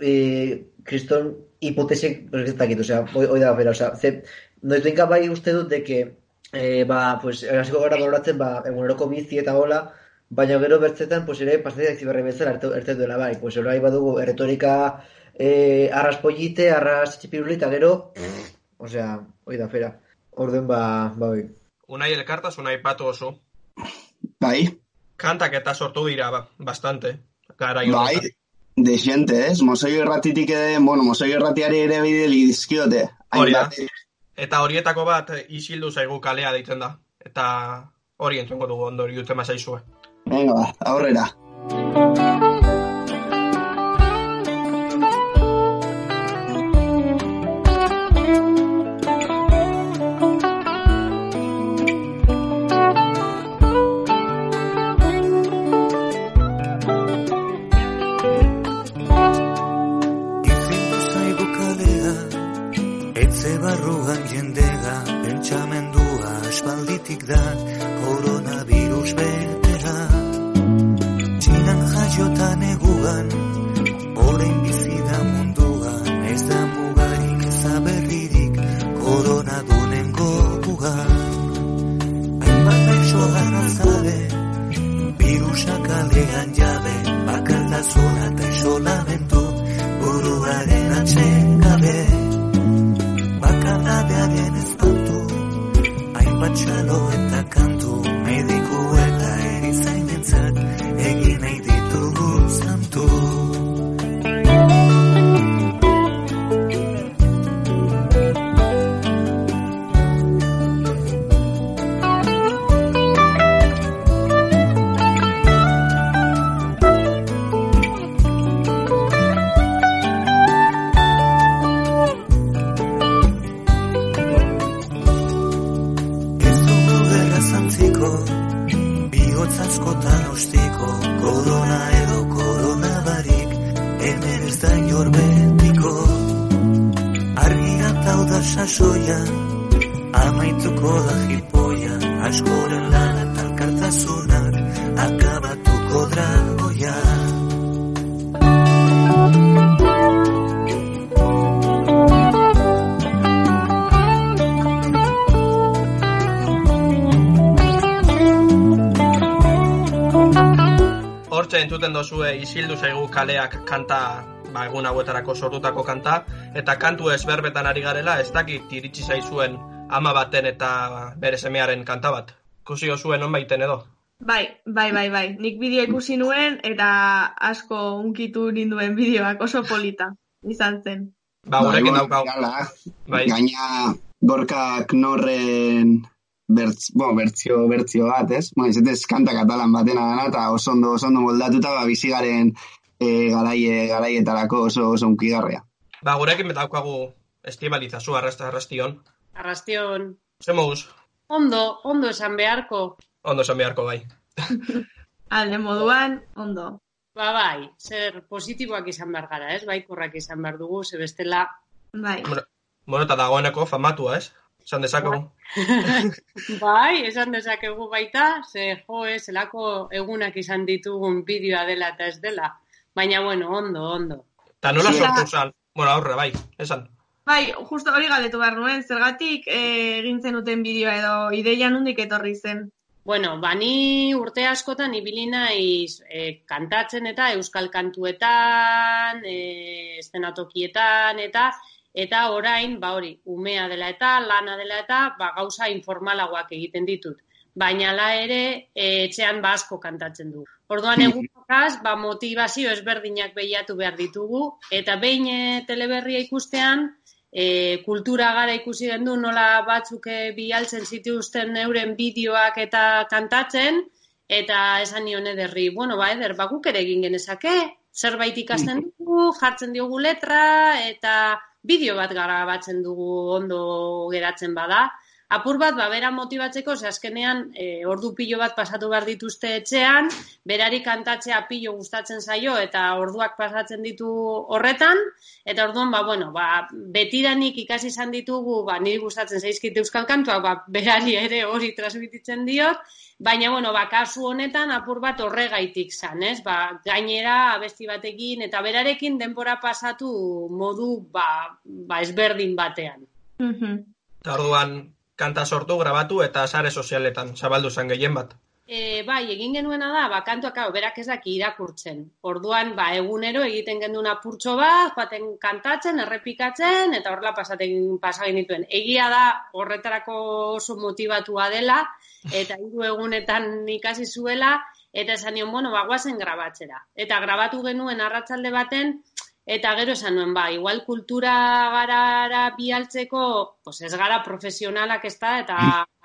Speaker 5: e, kriston hipotesik, pues, ez dakit, osea, hoi da bera, osea, ze, noiz behinka bai uste dut, deke, e, ba, pues, hasiko gara baloratzen, ba, eguneroko bizi eta hola, baina gero bertzetan, pues, ere, pasatzen ziberre bezala, erte, duela bai, pues, orai badugu, erretorika, e, arras pollite, arras txipiruli, eta gero, osea, hoi da, fera, orden, ba, ba, oi.
Speaker 2: Unai elkartasuna aipatu oso.
Speaker 4: Bai,
Speaker 2: Kantak eta sortu dira, ba, bastante. Gara
Speaker 4: bai, de gente, ez? Mosoi erratitik ere, bueno, mosoi erratiari ere bide dizkiote.
Speaker 2: Hori da.
Speaker 4: Hainbat,
Speaker 2: Eta horietako bat eh, isildu zaigu kalea deitzen da. Eta hori entzungo dugu ondori dute mazaizue.
Speaker 4: Venga, aurrera.
Speaker 6: Bakaladearen ezpautu, hainbat txalo eta kantu, mediku eta
Speaker 2: dozue isildu zaigu kaleak kanta ba, egun hauetarako sortutako kanta, eta kantu ezberbetan ari garela, ez dakit iritsi zaizuen ama baten eta bere semearen kanta bat. Kusi zuen on baiten edo.
Speaker 3: Bai, bai, bai, bai. Nik bideo ikusi nuen eta asko unkitu ninduen bideoak oso polita izan zen.
Speaker 2: Ba, gurekin
Speaker 4: Bai,
Speaker 2: daukau. Bai.
Speaker 4: Gaina gorkak norren bertz, bueno, bertzio, bertzio bat, ez? Bueno, izetez kanta katalan batena dana, eta oso ondo, oso ondo moldatuta, ba, bizigaren e, garaie, garaietarako oso, oso unkigarria.
Speaker 2: Ba, gurekin daukagu estibaliza zu arrasta arrastion.
Speaker 7: Arrastion,
Speaker 2: Ze moduz?
Speaker 7: ondo, ondo esan beharko.
Speaker 2: Ondo esan beharko bai. [laughs]
Speaker 3: Alde moduan, ondo.
Speaker 7: Ba bai, zer positiboak izan behar gara, ez? Baikorrak izan behar dugu, ze bestela...
Speaker 3: Bai.
Speaker 2: Bueno, bueno, eta dagoeneko famatua, ez? Esan dezakegu. [laughs]
Speaker 7: bai, esan dezakegu baita, ze jo, ez, zelako egunak izan ditugun bideoa dela eta ez dela. Baina, bueno, ondo, ondo.
Speaker 2: Eta nola
Speaker 3: Sí.
Speaker 2: sortu zan? Bueno, aurre, bai, esan.
Speaker 3: Bai, justo hori galdetu behar nuen, zergatik eh, egin zenuten bideoa edo ideia nundik etorri zen.
Speaker 7: Bueno, bani urte askotan ibili naiz e, kantatzen eta euskal kantuetan, e, estenatokietan eta eta orain, ba hori, umea dela eta lana dela eta ba gauza informalagoak egiten ditut. Baina la ere e, etxean ba asko kantatzen du. Orduan egunokaz, [laughs] ba motivazio ezberdinak behiatu behar ditugu eta behin e, teleberria ikustean e, kultura gara ikusi gendu nola batzuk e, bialtzen zituzten euren bideoak eta kantatzen, eta esan nion ederri, bueno, ba, eder, ba, guk ere egin genezake, zerbait ikasten dugu, jartzen diogu letra, eta bideo bat gara batzen dugu ondo geratzen bada. Apur bat, ba, bera motibatzeko, ze azkenean e, ordu pilo bat pasatu behar dituzte etxean, berari kantatzea pilo gustatzen zaio eta orduak pasatzen ditu horretan, eta orduan, ba, bueno, ba, betidanik ikasi izan ditugu, ba, niri gustatzen zaizkit euskal kantuak, ba, berari ere hori transmititzen diot, baina, bueno, ba, kasu honetan apur bat horregaitik zan, ez? Ba, gainera abesti batekin eta berarekin denbora pasatu modu, ba, ba ezberdin batean.
Speaker 3: Mhm.
Speaker 2: Eta orduan kanta sortu, grabatu eta sare sozialetan zabaldu zen gehien bat.
Speaker 7: E, bai, egin genuena da, ba, kantuak hau, berak ez daki irakurtzen. Orduan, ba, egunero egiten genduen apurtxo bat, joaten kantatzen, errepikatzen, eta horrela pasaten pasagin dituen. Egia da, horretarako oso motivatua dela, eta hiru egunetan ikasi zuela, eta esan nion, bueno, ba, guazen grabatzera. Eta grabatu genuen arratsalde baten, Eta gero esan nuen, ba, igual kultura garara bialtzeko, pues ez gara profesionalak ez da, eta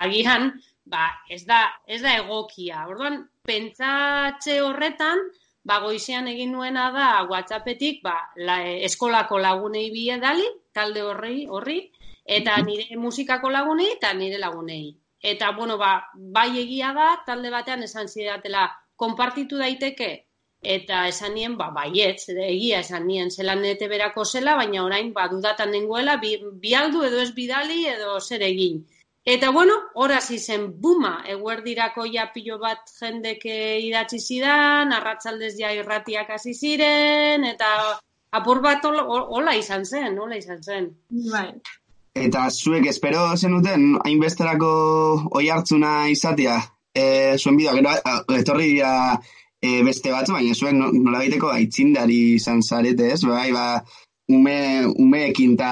Speaker 7: agian, ba, ez da, ez da egokia. Orduan, pentsatze horretan, ba, goizean egin nuena da WhatsAppetik, ba, la, eskolako lagunei biedali, talde horri, horri, eta nire musikako lagunei eta nire lagunei. Eta, bueno, ba, bai egia da, talde batean esan zidatela, konpartitu daiteke, eta esan nien, ba, baietz, egia esan nien, zelan nete berako zela, baina orain, ba, dudatan nengoela, bi, bialdu edo ez bidali edo zer egin. Eta, bueno, hor hasi zen buma, eguerdirako ja pilo bat jendek idatzi zidan, arratzaldez ja irratiak hasi ziren, eta apur bat hola, hola izan zen, hola izan zen.
Speaker 3: Bai.
Speaker 4: Eta zuek espero zenuten hainbesterako oi hartzuna izatea, e, zuen bidea, gero etorri dira e, beste batzu, baina zuek no, nola baiteko aitzindari izan zarete, ez? Bai, ba, ume, umeekin ta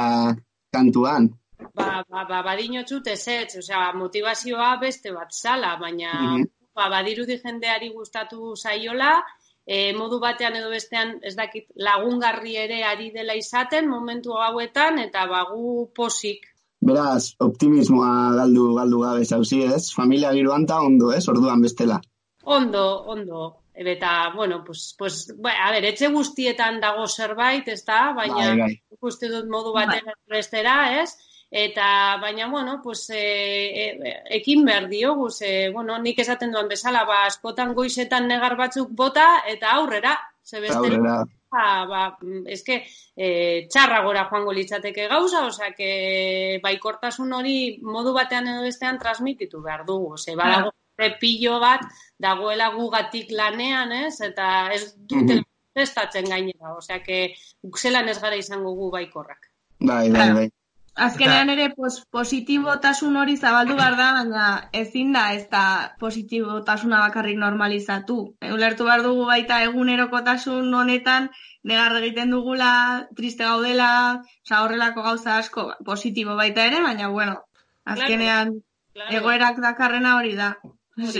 Speaker 4: kantuan.
Speaker 7: Ba, ba, ba, badinotzut ez ez, osea, motivazioa beste bat zala, baina
Speaker 4: Mhm.
Speaker 7: ba, badirudi jendeari gustatu zaiola, e, modu batean edo bestean ez dakit lagungarri ere ari dela izaten momentu hauetan, eta bagu posik.
Speaker 4: Beraz, optimismoa galdu, galdu gabe zauzi, ez? Familia giroan ta ondo, ez? Orduan bestela.
Speaker 7: Ondo, ondo. Eta, bueno, pues, pues, ba, a ber, etxe guztietan dago zerbait, ez da? Baina,
Speaker 4: Bai, bai.
Speaker 7: ikuste dut modu batera bestera, ez? Eta, baina, bueno, pues, e, e, ekin behar diogu, ze, bueno, nik esaten duan bezala, ba, askotan goizetan negar batzuk bota, eta aurrera, ze bestela,
Speaker 4: Aurrera.
Speaker 7: ba, ba, eske, e, txarra gora joango litzateke gauza, osea, que baikortasun hori modu batean edo bestean transmititu behar dugu, ze badago repillo bat dagoela gugatik lanean, ez? Eta ez dute
Speaker 4: Mhm.
Speaker 7: prestatzen gainera, osea que zelan ez gara izango gu baikorrak.
Speaker 4: Bai, bai, bai.
Speaker 3: Azkenean ere pos, positibotasun hori zabaldu behar da, baina ezin da ez da positibotasuna bakarrik normalizatu. Ulertu behar dugu baita egunerokotasun honetan, negar egiten dugula, triste gaudela, oza, horrelako gauza asko, positibo baita ere, baina bueno, azkenean
Speaker 7: Claro.
Speaker 3: egoerak dakarrena hori da.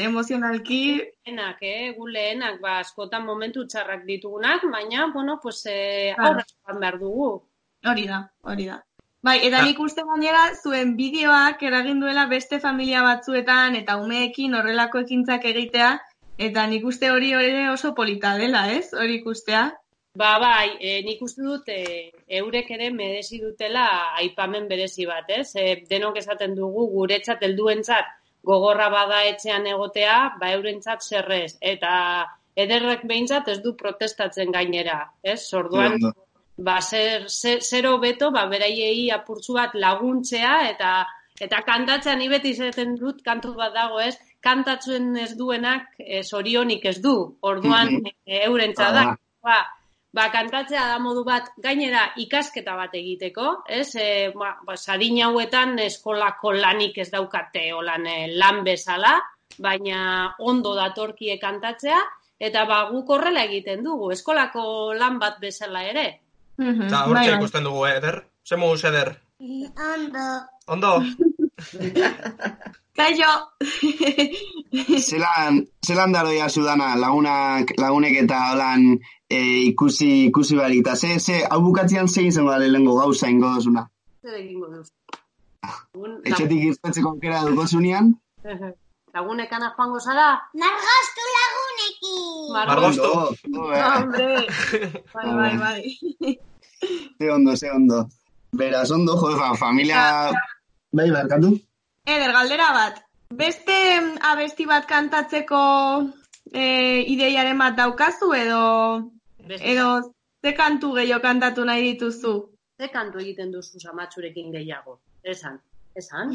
Speaker 3: Emozionalki,
Speaker 7: lehenak, eh, gu lehenak, ba, askotan momentu txarrak ditugunak, baina, bueno, pues, eh, aurra behar dugu.
Speaker 3: hori da, hori da. Bai, eta
Speaker 2: Ah.
Speaker 3: nik uste gainera zuen bideoak eragin duela beste familia batzuetan eta umeekin horrelako ekintzak egitea, eta nik uste hori ere oso polita dela, ez? Hori ikustea.
Speaker 7: Ba, bai, e, nik uste dut e, eurek ere merezi dutela aipamen berezi bat, ez? E, denok esaten dugu guretzat helduentzat gogorra bada etxean egotea, ba eurentzat zerrez. Eta ederrek behintzat ez du protestatzen gainera, ez? Orduan, ba, zer, zer, zero beto, ba, beraiei apurtzu bat laguntzea, eta eta kantatzea ni beti izaten dut kantu bat dago, ez? Kantatzen ez duenak e, zorionik ez du. Orduan,
Speaker 4: Mhm.
Speaker 7: e, eurentzat da.
Speaker 4: Hala.
Speaker 7: Ba, ba, kantatzea da modu bat, gainera ikasketa bat egiteko, ez? E, ba, ba, sarin hauetan eskolako lanik ez daukate olan e, lan bezala, baina ondo datorkie kantatzea, eta ba, guk horrela egiten dugu, eskolako lan bat bezala ere.
Speaker 2: Eta
Speaker 3: bai,
Speaker 2: hortxe
Speaker 3: bai.
Speaker 2: ikusten dugu, eh, eder? Ze moduz eder?
Speaker 8: Ondo.
Speaker 2: Ondo? [laughs]
Speaker 3: Kaixo!
Speaker 4: Zelan, zelan daroia sudana lagunak, lagunek eta holan e, ikusi, ikusi barita. Ze, ze, hau bukatzean zein izango da lehengo gauza ingo dozuna.
Speaker 7: Zer egingo duzu? Lagun,
Speaker 4: Etxetik irtetzeko aukera dukozunean,
Speaker 7: lagunekana joango zara?
Speaker 8: Margaztu lagunekin.
Speaker 7: Margostu.
Speaker 4: Eh,
Speaker 3: Hombre! Bai, bai, bai.
Speaker 4: ze ondo, ze ondo. Beraz, ondo, jo, fa, familia... Bai, barkatu?
Speaker 3: Eder, galdera bat. Beste mm, abesti bat kantatzeko e, ideiaren bat daukazu edo
Speaker 7: Beste,
Speaker 3: edo ze kantu gehiago kantatu nahi dituzu?
Speaker 7: ze kantu egiten duzu zamatzurekin gehiago? Esan, esan.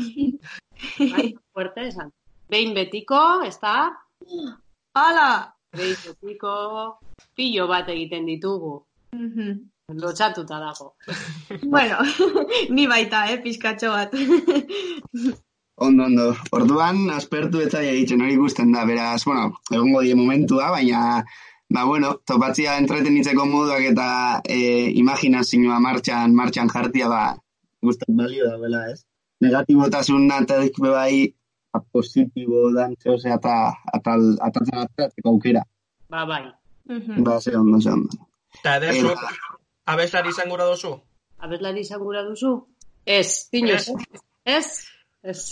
Speaker 7: [laughs] Bai, fuerte, esan. Behin betiko, ez da?
Speaker 3: Hala!
Speaker 7: Behin betiko, pillo bat egiten ditugu.
Speaker 3: Mhm.
Speaker 7: Lotxatuta dago. [laughs]
Speaker 3: Bueno, [laughs] ni baita, eh, pizkatxo bat.
Speaker 4: Ondo, ondo. Orduan, aspertu eta egiten hori ikusten da, beraz, bueno, egongo die momentua, baina, ba, bueno, topatzia entretenitzeko moduak eta e, imaginazioa martxan, martxan jartia, ba, gustat balio da, bela, ez? Negatibotasun eta be bai, ba, positibo dan, zehose, eta atal, atatzen ateratzeko aukera.
Speaker 7: Ba, bai.
Speaker 3: Mhm.
Speaker 4: Ba, ze ondo, ze ondo.
Speaker 2: Eta
Speaker 4: Eta,
Speaker 2: abeslari izan gura dozu?
Speaker 7: Abeslari izan gura duzu? Ez, inoz. Ez? Ez.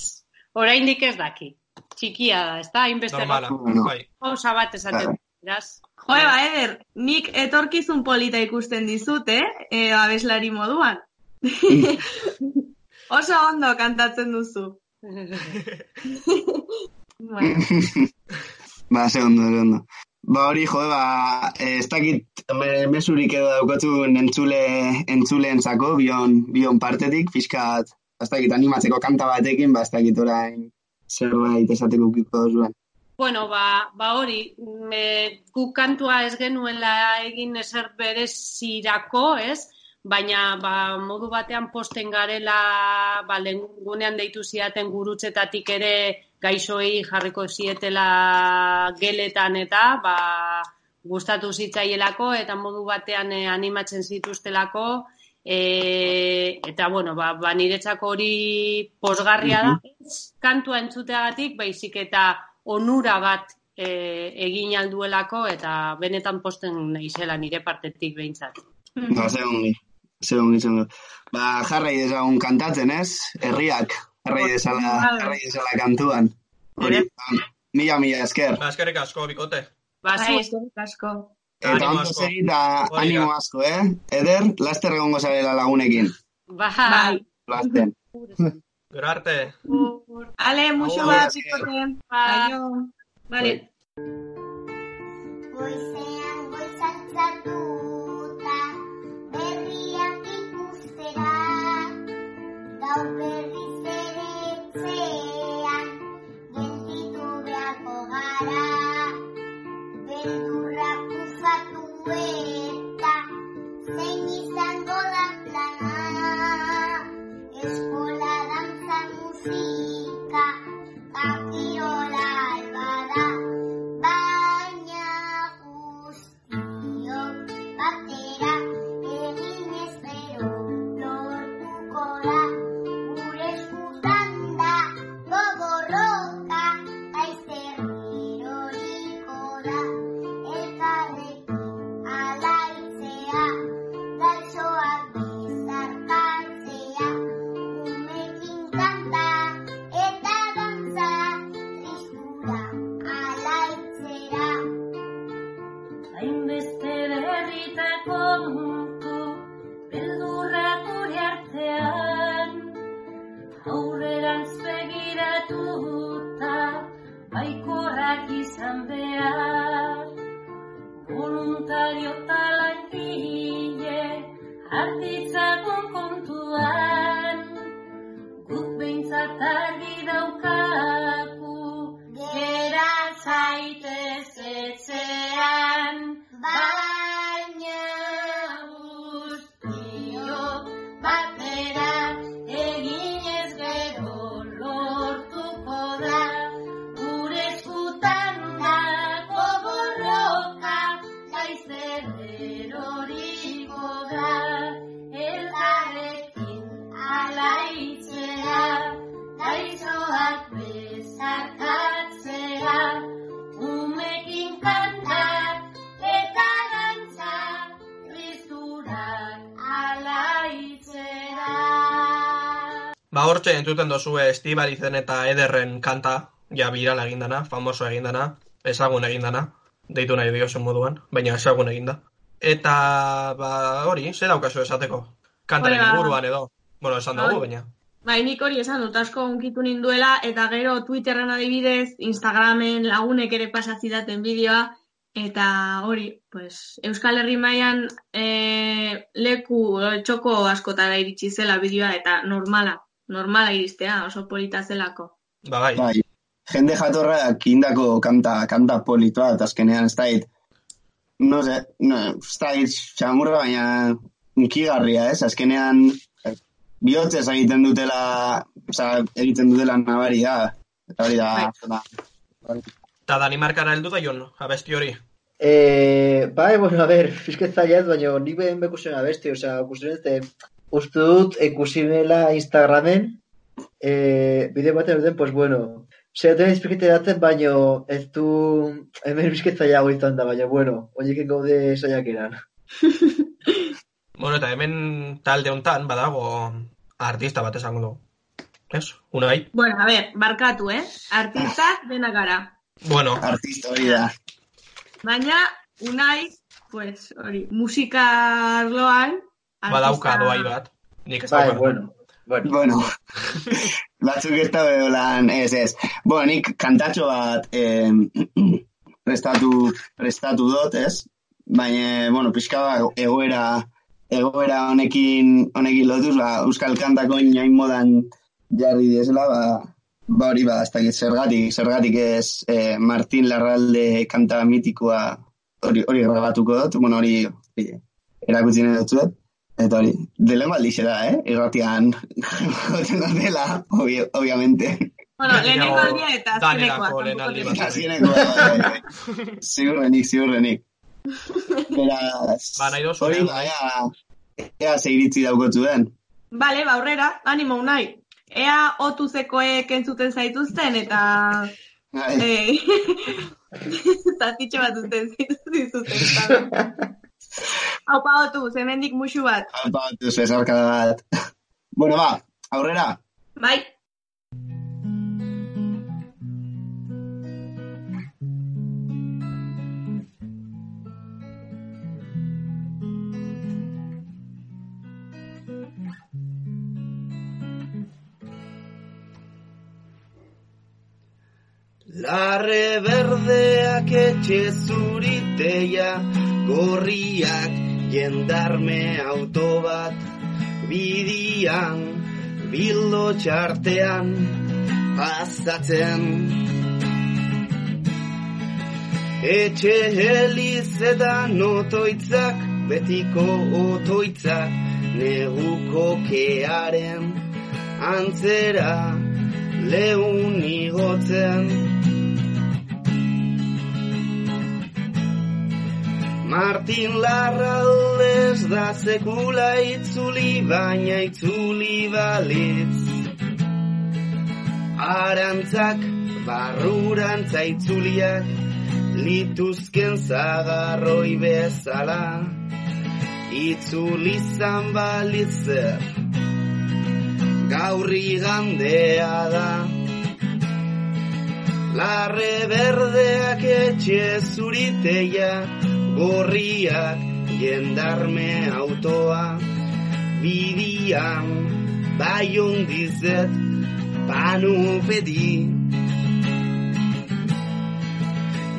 Speaker 7: Oraindik ez daki. Txikia da, ez da? Hainbeste
Speaker 2: Normala, bai.
Speaker 7: gauza bat esaten
Speaker 4: Claro.
Speaker 7: beraz.
Speaker 3: Jo, ba, Eder, nik etorkizun polita ikusten dizut, eh? E, abeslari moduan. [laughs] Oso ondo kantatzen duzu. [laughs] Bueno, [laughs]
Speaker 4: ba, ze ondo, ze ondo. Ba, hori, jo, ba, eh, ez dakit me- mesurik edo daukatu entzule, entzuleentzako, bion, bion partetik, fiskat, ez dakit animatzeko kanta batekin, ba, ez dakit orain zerbait esateko kiko zuen.
Speaker 7: Bueno, ba, ba hori, me, guk kantua ez genuela egin ezer berezirako, ez? Baina, ba, modu batean posten garela, ba, gunean deitu ziaten gurutzetatik ere gaixoei jarriko zietela geletan eta, ba, gustatu zitzaielako eta modu batean eh, animatzen zituztelako, e, eta, bueno, ba, ba niretzako hori posgarria da, ez kantua entzuteagatik, baizik eta onura bat e, egin alduelako eta benetan posten naizela nire partetik behintzat.
Speaker 4: Ba, ze ongi, ze ongi, ze ongi. Ba, jarrai dezagun kantatzen, ez? Herriak, jarrai dezala, jarrai dezala kantuan. Hori, ba, mila, mila esker.
Speaker 2: Ba, eskerrik asko, bikote.
Speaker 7: Ba,
Speaker 3: bai, eskerrik asko.
Speaker 4: Eta ondo
Speaker 2: asko.
Speaker 4: segi eta
Speaker 2: Hori da.
Speaker 4: animo asko, eh? Eder, laster egongo zarela lagunekin.
Speaker 7: ba,
Speaker 3: Bai.
Speaker 4: Lasten. [laughs]
Speaker 2: Gero arte.
Speaker 3: Ale, muxo
Speaker 2: Agur.
Speaker 3: bat, ikote.
Speaker 7: Ba.
Speaker 3: Aio. Vale.
Speaker 8: Goizean
Speaker 2: entzuten dozu Estibalizen eta Ederren kanta, ja birala egindana, famoso egindana, ezagun egindana, deitu nahi diozen moduan, baina ezagun eginda. Eta, ba, hori, zer daukazu esateko? Kantaren
Speaker 3: Hola.
Speaker 2: inguruan edo. Bueno, esan dugu,
Speaker 3: Bai.
Speaker 2: baina.
Speaker 3: Bai, nik hori esan dut asko unkitu ninduela, eta gero Twitterren adibidez, Instagramen lagunek ere pasazidaten bideoa, eta hori, pues, Euskal Herri mailan e, leku txoko askotara iritsi zela bideoa, eta normala, normala iristea, oso polita zelako.
Speaker 2: Ba, bai.
Speaker 4: Bai, jende jatorrak indako kanta, kanta politoa, eta azkenean ez dait, no sé, no, ez dait txamurra, baina nikigarria, ez? Azkenean, bihotzez egiten dutela, oza, egiten dutela nabari da, eta hori da, da,
Speaker 2: Eta Danimarkara heldu da jon, abesti hori.
Speaker 5: Eh, bai, bueno, a ver, fisket zaila ez, baina nik behin bekusen abesti, osea, ikusten ez, uste dut ikusi nela Instagramen, eh, bide baten duten, pues bueno, Zeraten izpikete daten, baina ez du hemen bizket zailago izan da, baina bueno, oieken gaude zaiak eran. [laughs]
Speaker 2: Bueno, eta hemen talde hontan badago artista bat esango dugu. Ez? Unai?
Speaker 3: Bueno, a ver, barkatu, eh? Artistak dena gara.
Speaker 2: Bueno,
Speaker 4: Artista hori da.
Speaker 3: Baina, unai, pues, hori, musika arloan,
Speaker 2: badauka doai bat. Nik ez
Speaker 5: Bai, bueno. Bueno,
Speaker 4: Bueno, [laughs] batzuk ez da lan, ez, ez. Bueno, nik kantatxo bat eh, [clears throat] prestatu, prestatu dut, ez? Baina, bueno, pixka bat egoera, egoera honekin, honekin lotuz, ba, Euskal Kantako inoin modan jarri diesela, ba, ba hori ba, ez dakit zergatik, zergatik ez eh, Martin Larralde kanta mitikoa hori, hori grabatuko dut, bueno, hori, hori erakutsi nahi dut zuet. Eta hori, dele maldixe da, eh? Irratian, jotzen dela, obvi, obviamente.
Speaker 3: Bueno, lehenengo aldia eta azkenekoa.
Speaker 2: Danerako lehen aldi bat.
Speaker 4: Azkeneko, ziurrenik, ziurrenik. Beraz,
Speaker 2: Ba, nahi dozu,
Speaker 4: hori,
Speaker 2: eh?
Speaker 4: ea, ea ze iritzi daukotzu den.
Speaker 3: Bale, ba, aurrera, animo unai. Ea otuzekoek entzuten zaituzten eta...
Speaker 4: Bai,
Speaker 3: Eh, [laughs] zatitxo bat duten zituzten. [laughs] Haupa otu, zemendik musu bat.
Speaker 4: bat, besarkada [laughs] bat. Bueno, ba, aurrera.
Speaker 3: Bai,
Speaker 9: Larre berdeak etxe zuriteia, gorriak jendarme auto bat, bidian, bildo txartean, pasatzen. Etxe helizetan otoitzak, betiko otoitzak, neguko kearen, antzera, leun igotzen. Martin Larraldez da sekula itzuli, baina itzuli balitz. Arantzak, barrurantza itzuliak, lituzken zagarroi bezala, itzuli zan balitzer, gaurri gandea da. Larre berdeak etxe zuriteia, gorriak jendarme autoa, bidian bai ondizet panu pedi.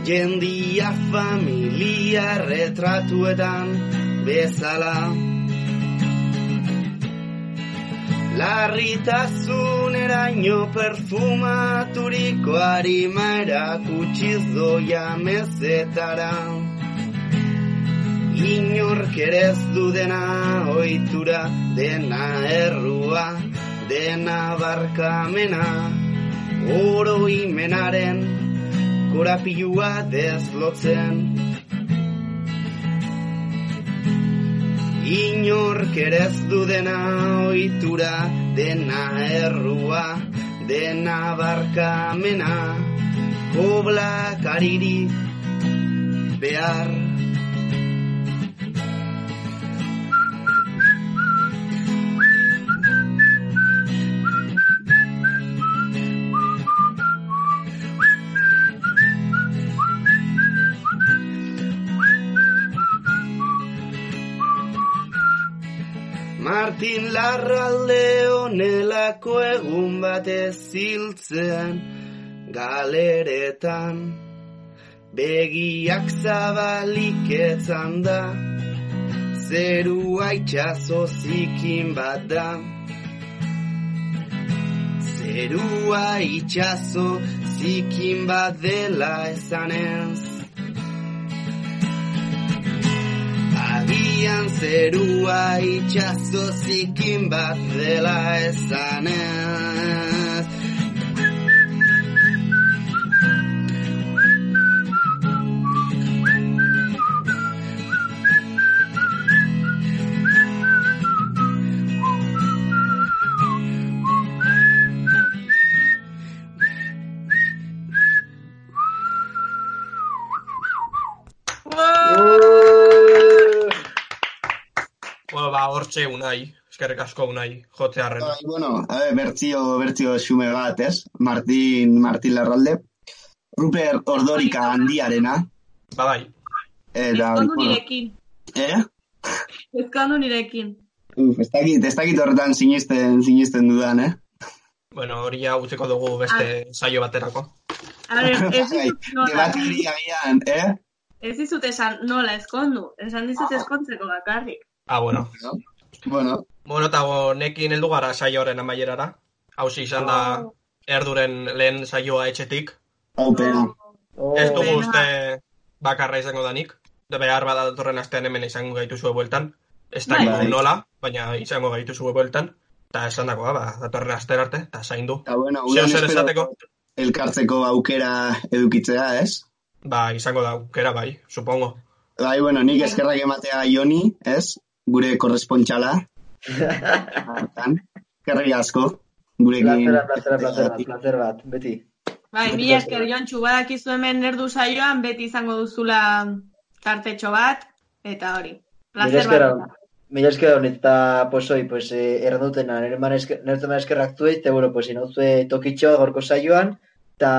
Speaker 4: jendia familia retratuetan bezala. Larritasuneraino perfumaturiko harima erakutsiz doia mezetara. Inork ere ez du dena ohitura, dena errua, dena barkamena, oroimenaren korapilua deslotzen. Inork ere ez du dena ohitura, dena errua, dena barkamena, koblak aririk behar. Martin Larralde honelako egun batez ziltzean galeretan. Begiak zabalik etzan da zerua itxaso zikin bat da. Zerua itxaso zikin bat dela esanez Agian zerua itxaso zikin bat dela esanez
Speaker 2: hortxe unai, eskerrik asko unai, jotzearren.
Speaker 10: Bai, bueno, a ver, bertzio, bertzio xume bat, ez? Martin, Martin Larralde. Rupert Ordorika handiarena.
Speaker 2: Ba, bai.
Speaker 10: Eta,
Speaker 3: Ezkondu nirekin.
Speaker 10: eh?
Speaker 3: Ezkondu nirekin.
Speaker 10: Uf, ez dakit, ez dakit horretan sinisten, sinisten dudan, eh?
Speaker 2: Bueno, hori ja utziko dugu beste saio baterako.
Speaker 3: A ver, [laughs] ez
Speaker 10: Bai,
Speaker 3: dizut nola,
Speaker 10: debate hori agian, eh?
Speaker 3: ez dizut esan nola ezkondu. Esan dizut ezkontzeko bakarrik.
Speaker 2: Ah, bueno.
Speaker 10: Bueno,
Speaker 2: Bueno, eta honekin heldu gara saioaren amaierara. Hauzi izan da erduren lehen saioa etxetik.
Speaker 10: hau pena.
Speaker 5: Oh,
Speaker 2: Ez dugu uste bakarra izango danik. De behar bada datorren astean hemen izango gaituzue bueltan. Ez
Speaker 3: Bai.
Speaker 2: dakigu nola, baina izango gaituzue bueltan. Eta esan dakoa, ba, datorren aster arte, eta zaindu.
Speaker 10: Eta bueno,
Speaker 2: zer
Speaker 10: espero
Speaker 2: esateko?
Speaker 10: elkartzeko aukera edukitzea, ez?
Speaker 2: Ba, izango da, aukera bai, supongo.
Speaker 10: Bai, bueno, nik eskerrak ematea Joni, ez? Gure korrespontxala. [laughs] Hortan. Eskerrik asko. Gurekin.
Speaker 5: Plazera, plazera, plazera, bat, plazer bat, beti.
Speaker 3: Bai, mi esker jontxu, badakizu hemen erdu saioan, beti izango duzula tartetxo bat, eta hori.
Speaker 5: Esker
Speaker 3: bat.
Speaker 5: Mila esker hon, eta posoi, pues, eh, errandutena, man eskerrak zuei, eta, bueno, pues, inauzue tokitxoa gorko saioan, eta,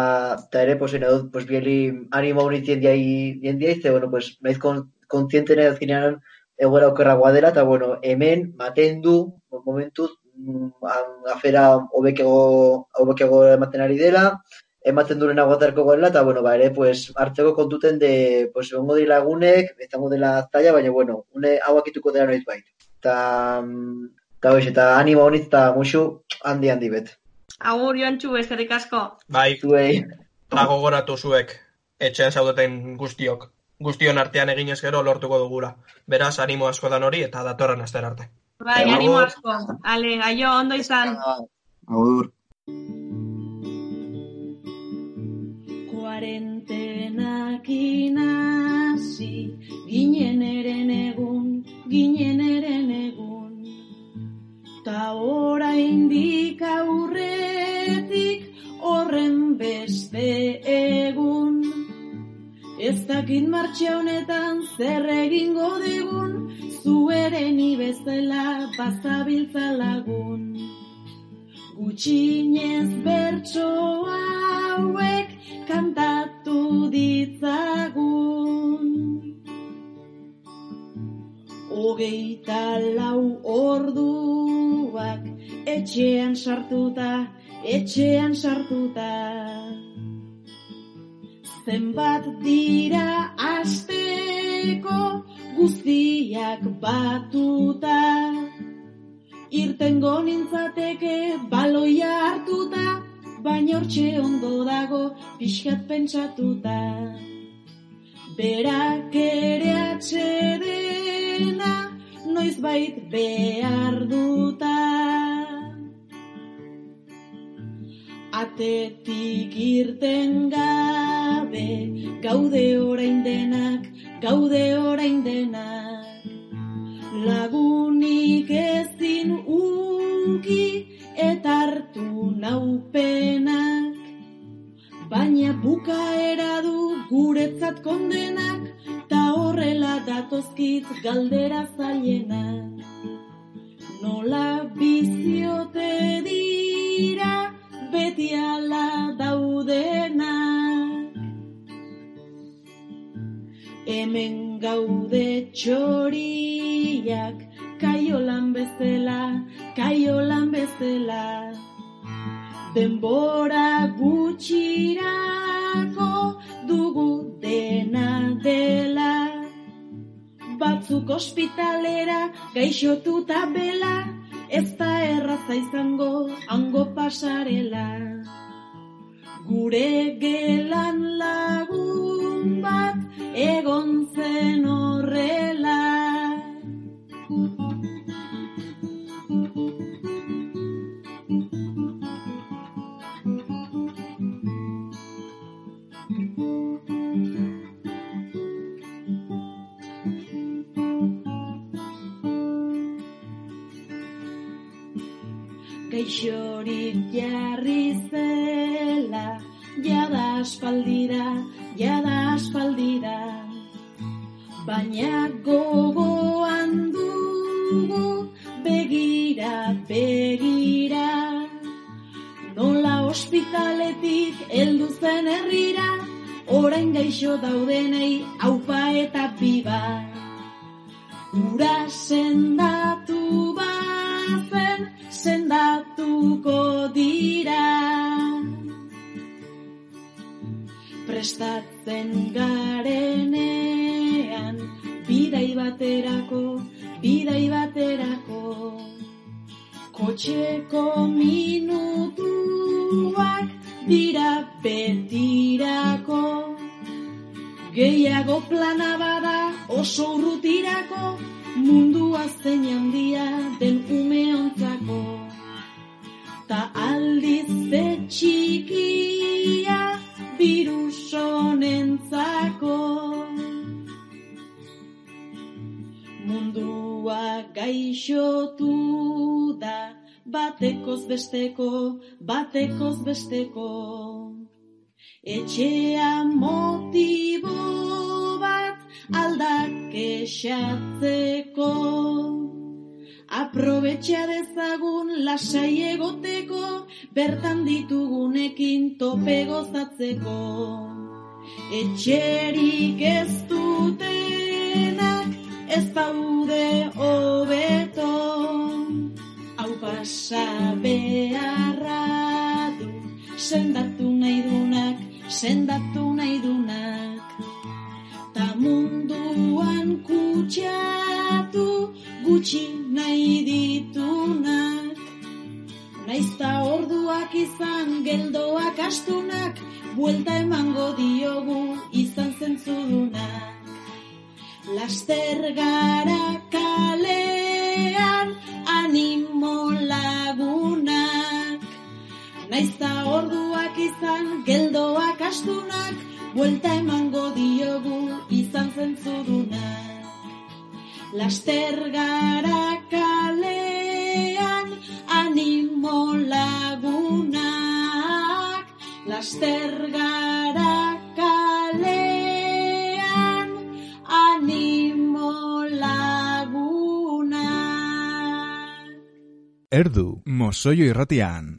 Speaker 5: eta ere, pues, inauz, pues, bieli animo honit jendiai, jendiai, ze, bueno, pues, naiz kon, kontzientene azkenean egoera okerragoa dela, eta, bueno, hemen, maten du, momentuz, mm, afera hobekego, hobekego ematen ari dela, ematen duren aguatarko goela, eta, bueno, ba, ere, pues, hartzeko kontuten de, pues, egongo dira egunek, izango dela zaila, baina, bueno, une hau akituko dela noiz bait. Eta, mm, eta, hoiz, eta animo honitz, eta musu, handi handi bet.
Speaker 3: Agur jontxu, eskerrik asko.
Speaker 2: Bai,
Speaker 5: Zuei,
Speaker 2: eta gogoratu zuek, etxean zaudeten guztiok. Guztion artean egin gero lortuko dugula. Beraz, animo asko dan hori eta datorren aster arte.
Speaker 3: Bai,
Speaker 10: Agur.
Speaker 3: animo asko. Ale, aio, ondo izan.
Speaker 10: Agur.
Speaker 11: Kuarentenak inasi, ginen eren egun, ginen eren egun. Ta oraindik aurretik horren beste egun. Ez dakit martxe honetan zer egingo digun, zu ere ni bezala bazabiltza lagun. Gutxinez bertso hauek kantatu ditzagun. Hogeita lau orduak etxean sartuta, etxean sartuta. Zenbat dira asteko guztiak batuta. Irtengo nintzateke baloia hartuta, baina hortxe ondo dago pixkat pentsatuta. Berak ere atxedena, noiz bait behar duta. Atetik irten gabe, gaude orain denak, gaude orain denak. Lagunik ezin uki eta hartu naupenak. Baina bukaera du guretzat kondenak, ta horrela datozkit galdera zailenak. Nola biziote gaixotuta bela, ez da erraza izango hango pasarela. Gure Plana bada oso urrutirako, mundua zein handia den ume ontzako. Ta aldiz txikia virus honentzako. Mundua gaixotu da, batekoz besteko, batekoz besteko. Etxea motibo bat aldak esatzeko. Aprobetxa dezagun lasai egoteko, bertan ditugunekin tope gozatzeko. Etxerik ez dutenak ez daude hobeto. Hau pasa beharra du, sendatu nahi dunak, sendatu nahi dunak. Ta munduan kutsatu gutxi nahi ditunak. Naizta orduak izan geldoak astunak, buelta emango diogu izan zentzudunak. Laster gara kalean animo lagunak. Naizta orduak izan geldoak astunak, buelta emango diogu izan zentzudunak. Laster gara kalean animo lagunak. Laster gara kalean animo lagunak.
Speaker 1: Erdu, mozoio irratian,